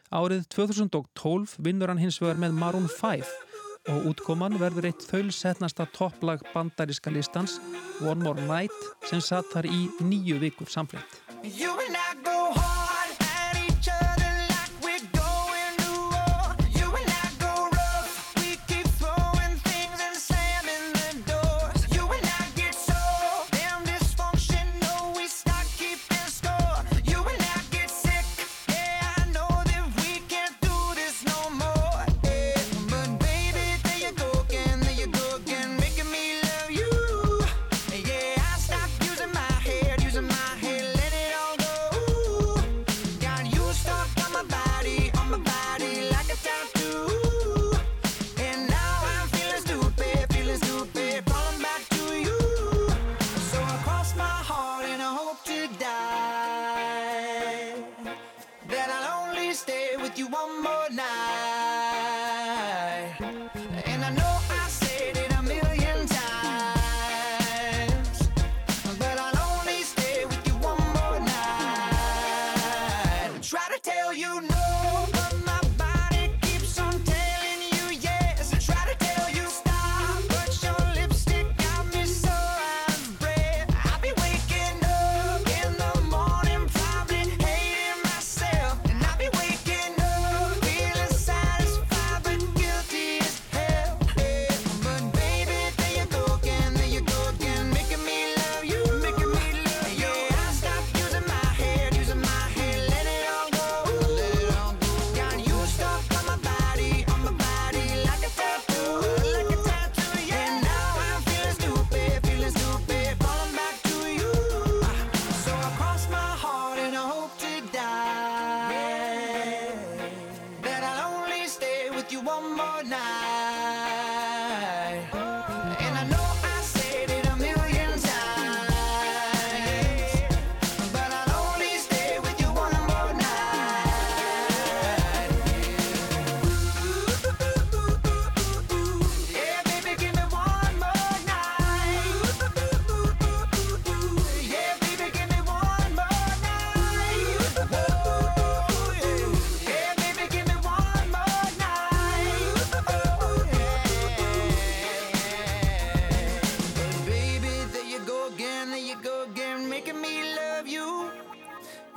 Árið 2012 vinnur hann hins vegar með Maroon 5 og útkoman verður eitt þaulsetnasta topplag bandaríska listans One More Night sem satt þar í nýju vikur samfleytt. Making me love you.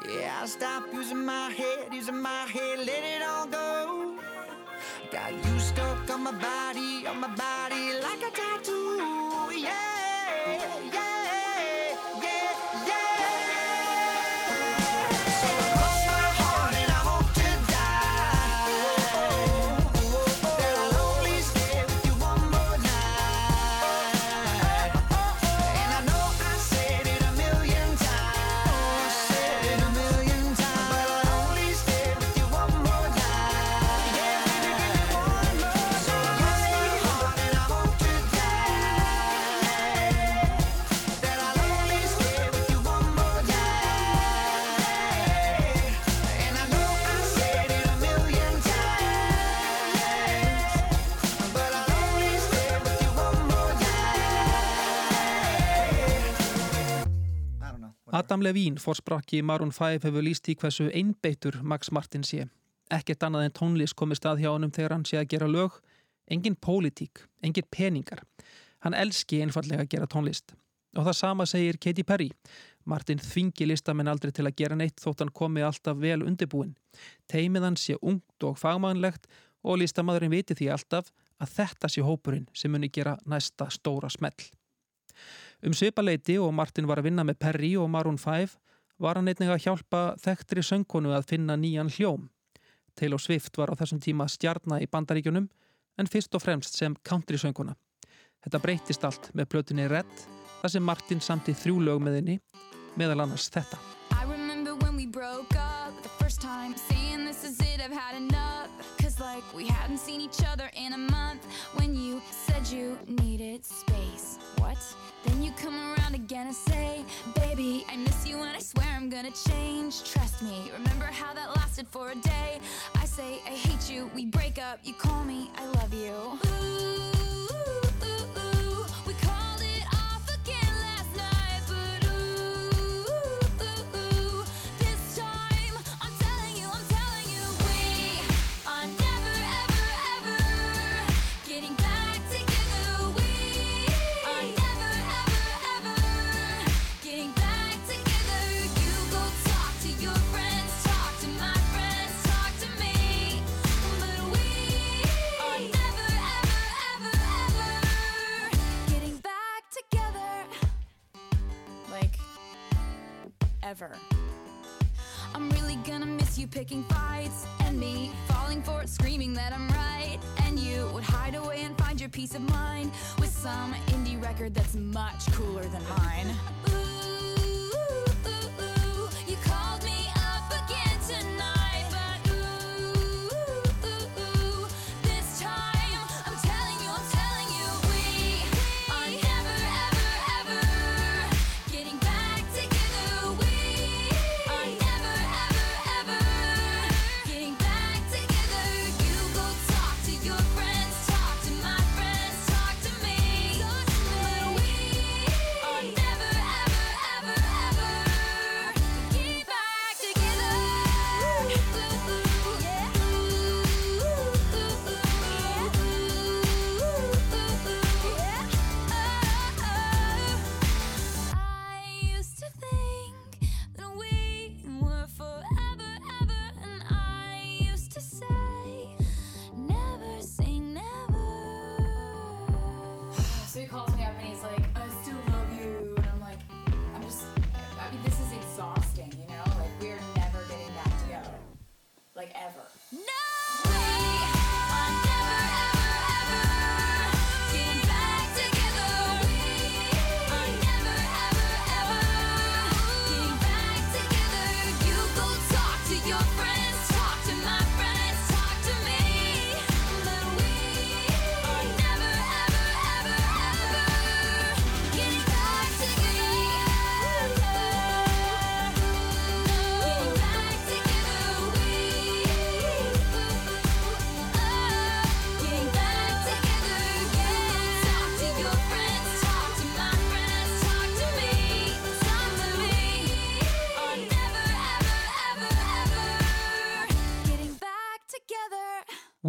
Yeah, I stop using my head, using my head, let it all go. Got you stuck on my body, on my body like a tattoo. Yeah, yeah, Adam Levine, fórsprakki Maroon 5, hefur líst í hversu einbeittur Max Martin sé. Ekkert annað en tónlist komið stað hjá honum þegar hann sé að gera lög. Engin pólitík, engin peningar. Hann elski einfallega að gera tónlist. Og það sama segir Katy Perry. Martin þvingi listamenn aldrei til að gera neitt þótt hann komi alltaf vel undirbúin. Teimið hann sé ungt og fagmannlegt og listamadurinn viti því alltaf að þetta sé hópurinn sem muni gera næsta stóra smell. Um svipaleiti og Martin var að vinna með Perry og Maroon 5 var hann einnig að hjálpa þekktri söngkonu að finna nýjan hljóm. Taylor Swift var á þessum tíma stjarnar í bandaríkjunum en fyrst og fremst sem country söngkona. Þetta breytist allt með plötinni Red þar sem Martin samti þrjú lög með henni meðal annars þetta. Like we hadn't seen each other in a month When you said you needed space what? Then you come around again and say, Baby, I miss you and I swear I'm gonna change. Trust me, remember how that lasted for a day? I say, I hate you, we break up, you call me, I love you. Ooh. forever. I'm really gonna miss you picking fights and me falling for it, screaming that I'm right. And you would hide away and find your peace of mind with some indie record that's much cooler than mine. Ooh.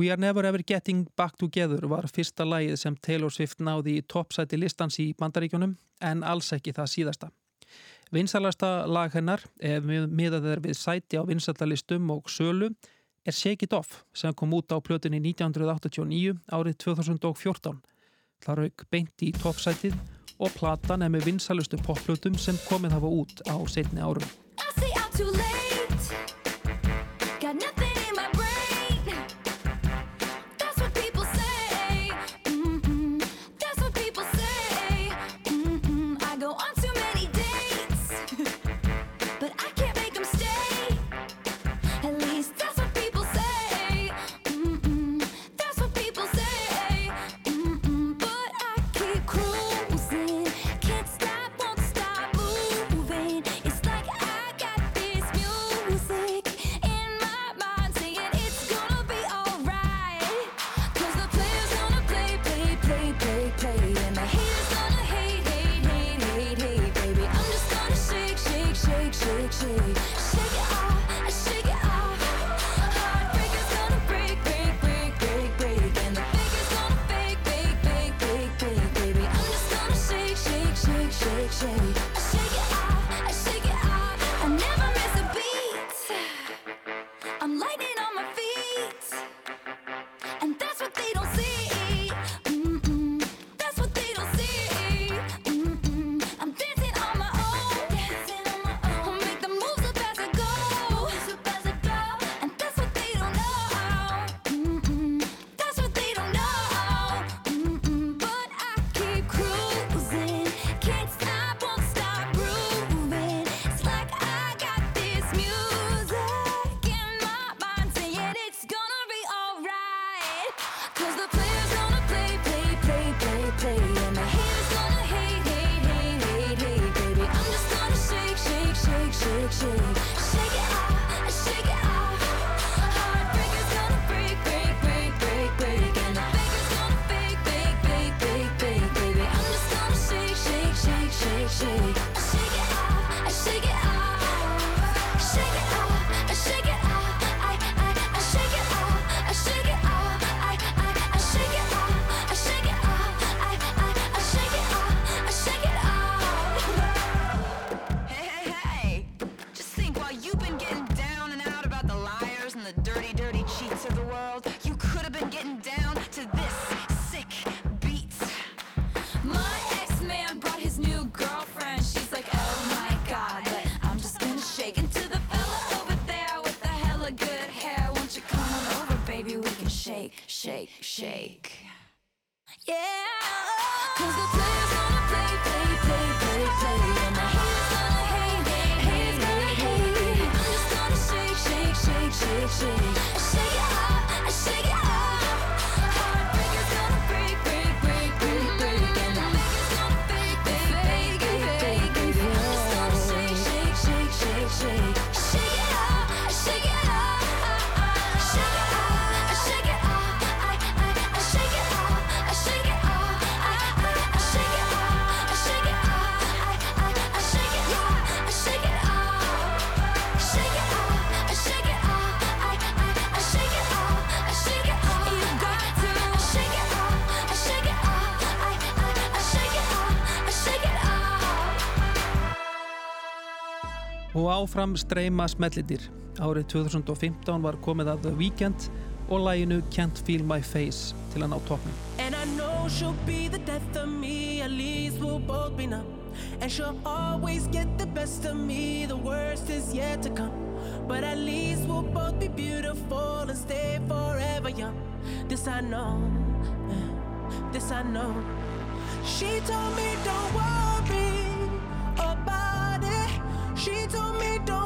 We Are Never Ever Getting Back Together var fyrsta lagið sem Taylor Swift náði í toppsæti listans í bandaríkjunum en alls ekki það síðasta. Vinsalasta lag hennar, ef miðað er við sæti á vinsallalistum og sölu, er Shake It Off sem kom út á plötunni 1989 árið 2014. Það rauk beint í toppsætið og platan er með vinsalustu popplötum sem komið hafa út á setni árum. áfram streyma smellitir. Árið 2015 var komið að The Weeknd og læginu Can't Feel My Face til að ná toppnum. And I know she'll be the death of me, at least we'll both be numb. And she'll always get the best of me, the worst is yet to come. But at least we'll both be beautiful and stay forever young. This I know, this I know. She told me don't worry. She told me don't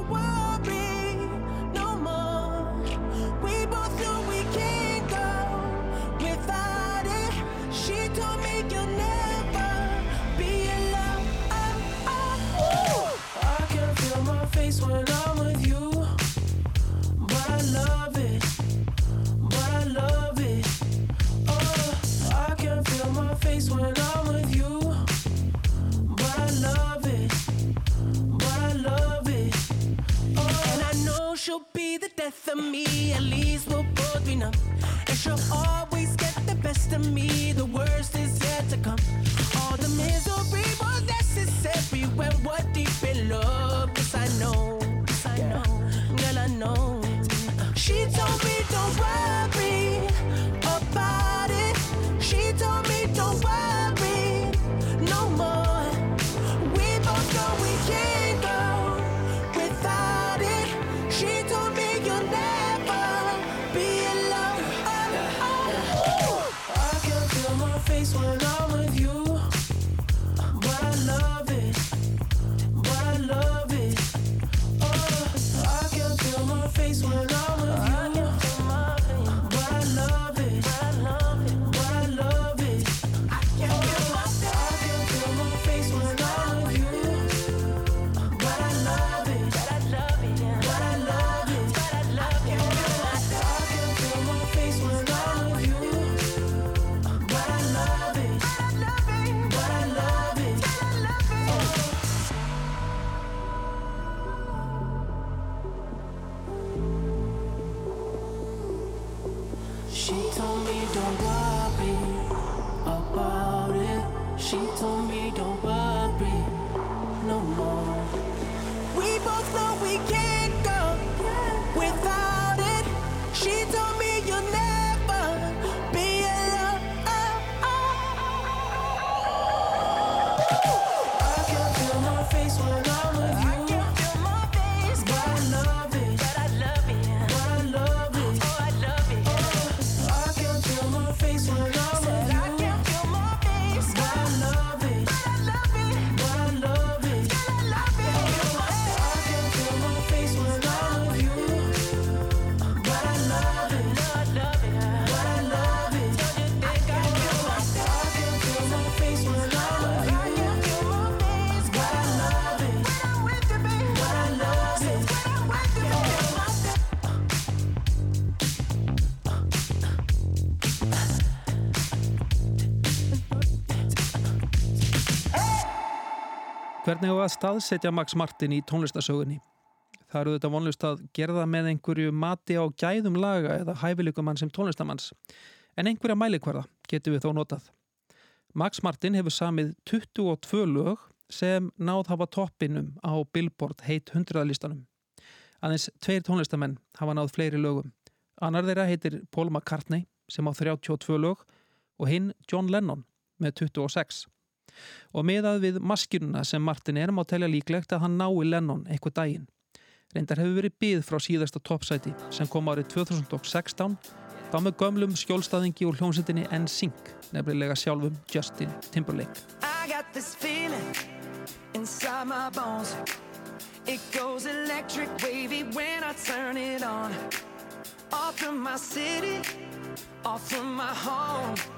death of me, at least we'll both be numb. And she'll always get the best of me, the worst is yet to come. All the misery was necessary when we're deep in love. Yes, I know, yes, I know, girl, I know. She told me don't worry. Hvernig á að staðsetja Max Martin í tónlistasögunni? Það eru þetta vonlust að gera það með einhverju mati á gæðum laga eða hæfileikumann sem tónlistamanns. En einhverja mælikvarða getum við þó notað. Max Martin hefur samið 22 lög sem náð hafa toppinum á Billboard heit 100 listanum. Aðeins tveir tónlistamenn hafa náð fleiri lögum. Annar þeirra heitir Paul McCartney sem á 32 lög og hinn John Lennon með 26. Og meðað við maskjununa sem Martin er má telja líklegt að hann nái Lennon eitthvað daginn. Reyndar hefur verið byð frá síðasta toppsæti sem kom árið 2016 þá með gömlum skjólstaðingi úr hljómsveitinni NSYNC, nefnilega sjálfum Justin Timberlake. Off from my city, off from my home.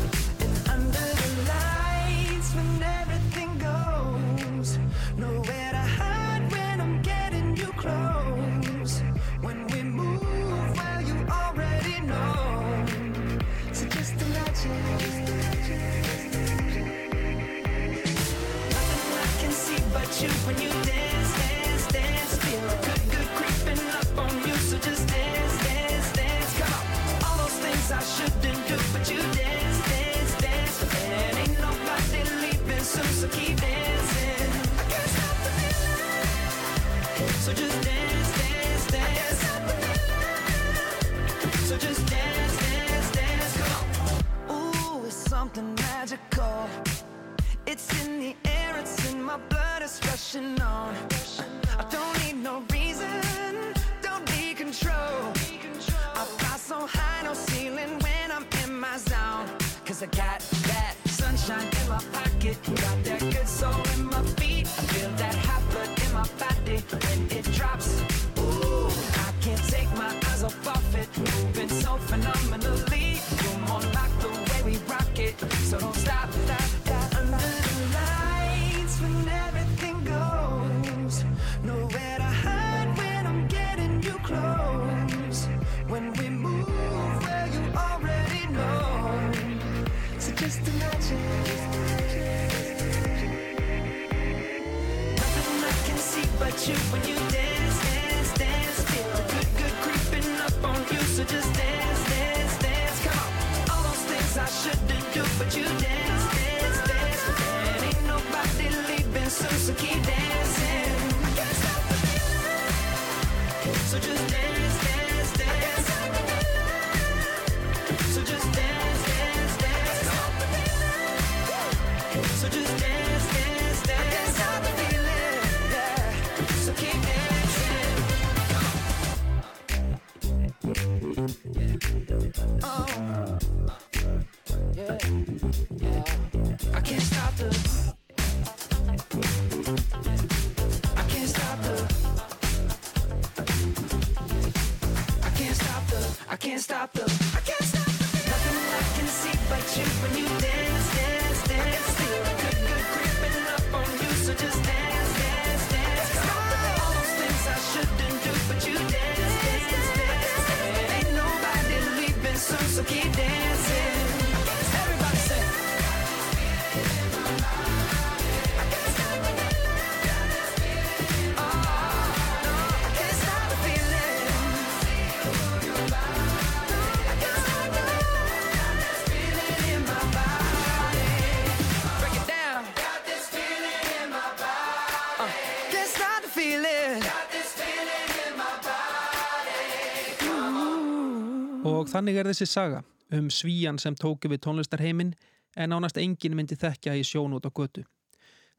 Something magical. It's in the air, it's in my blood, it's rushing on. I don't need no reason, don't need control. I fly so high, no ceiling when I'm in my zone. Cause I got that sunshine in my pocket, got that good soul in my feet. I feel that hot blood in my body when it drops. Ooh, I can't take my eyes off of it, moving so phenomenally. So don't stop, stop, stop. Under the lights when everything goes, nowhere to hide when I'm getting you close. When we move, you already know. So just imagine. Nothing I can see but you when you dance, dance, dance. Feel the good, good creeping up on you. So just dance, þannig er þessi saga um svíjan sem tóku við tónlistarheiminn en ánast enginn myndi þekkja í sjón út á götu.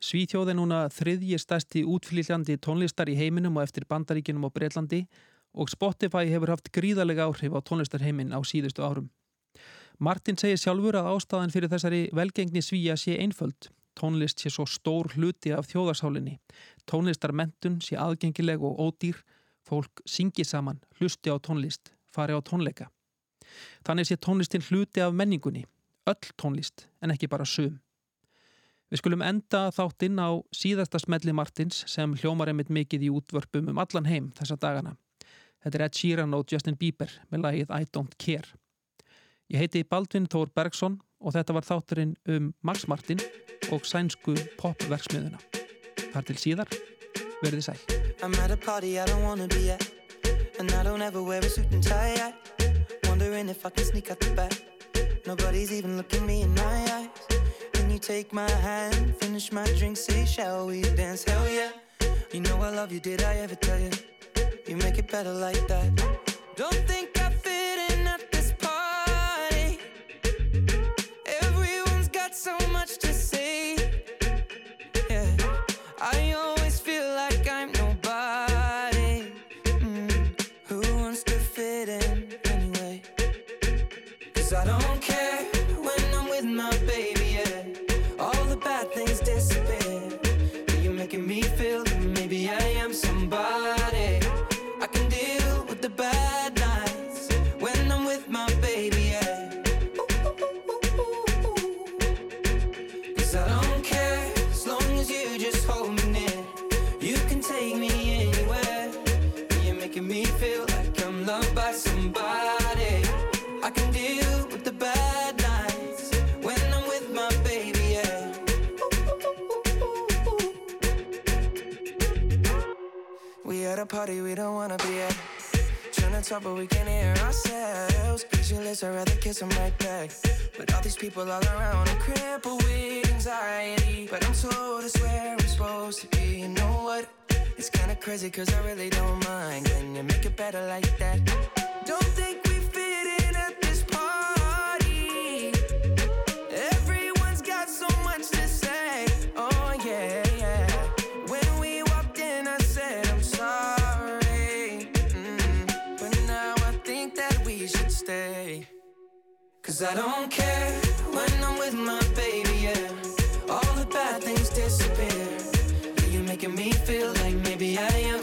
Svíþjóð er núna þriðji stærsti útflýljandi tónlistar í heiminum og eftir bandaríkinum og Breitlandi og Spotify hefur haft gríðarlega áhrif á tónlistarheiminn á síðustu árum. Martin segir sjálfur að ástæðan fyrir þessari velgengni svíja sé einföld. Tónlist sé svo stór hluti af þjóðarsálinni. Tónlistarmentun sé aðgengileg og ódýr. Fólk syngi saman, hlusti á tónlist, fari á tónleika. Þannig sé tónlistin hluti af menningunni, öll tónlist en ekki bara sum. Við skulum enda þáttinn á síðasta smelli Martins sem hljómar einmitt mikið í útvörpum um allan heim þessa dagana. Þetta er Ed Sheeran og Justin Bieber með lagið I Don't Care. Ég heiti Baldvin Þór Bergson og þetta var þátturinn um Max Martin og sænsku popverksmiðuna. Þar til síðar, verðið sæl. Wondering if I can sneak out the back. Nobody's even looking me in my eyes. Can you take my hand, finish my drink, say, shall we dance? Hell yeah. You know I love you, did I ever tell you? You make it better like that. Don't think people all around, I'm crippled with anxiety. But I'm told it's where I'm supposed to be. You know what? It's kinda crazy, cause I really don't mind. Can you make it better like that? Don't think we fit in at this party. Everyone's got so much to say. Oh, yeah, yeah. When we walked in, I said, I'm sorry. Mm, But now I think that we should stay. Cause I don't care making me feel like maybe I am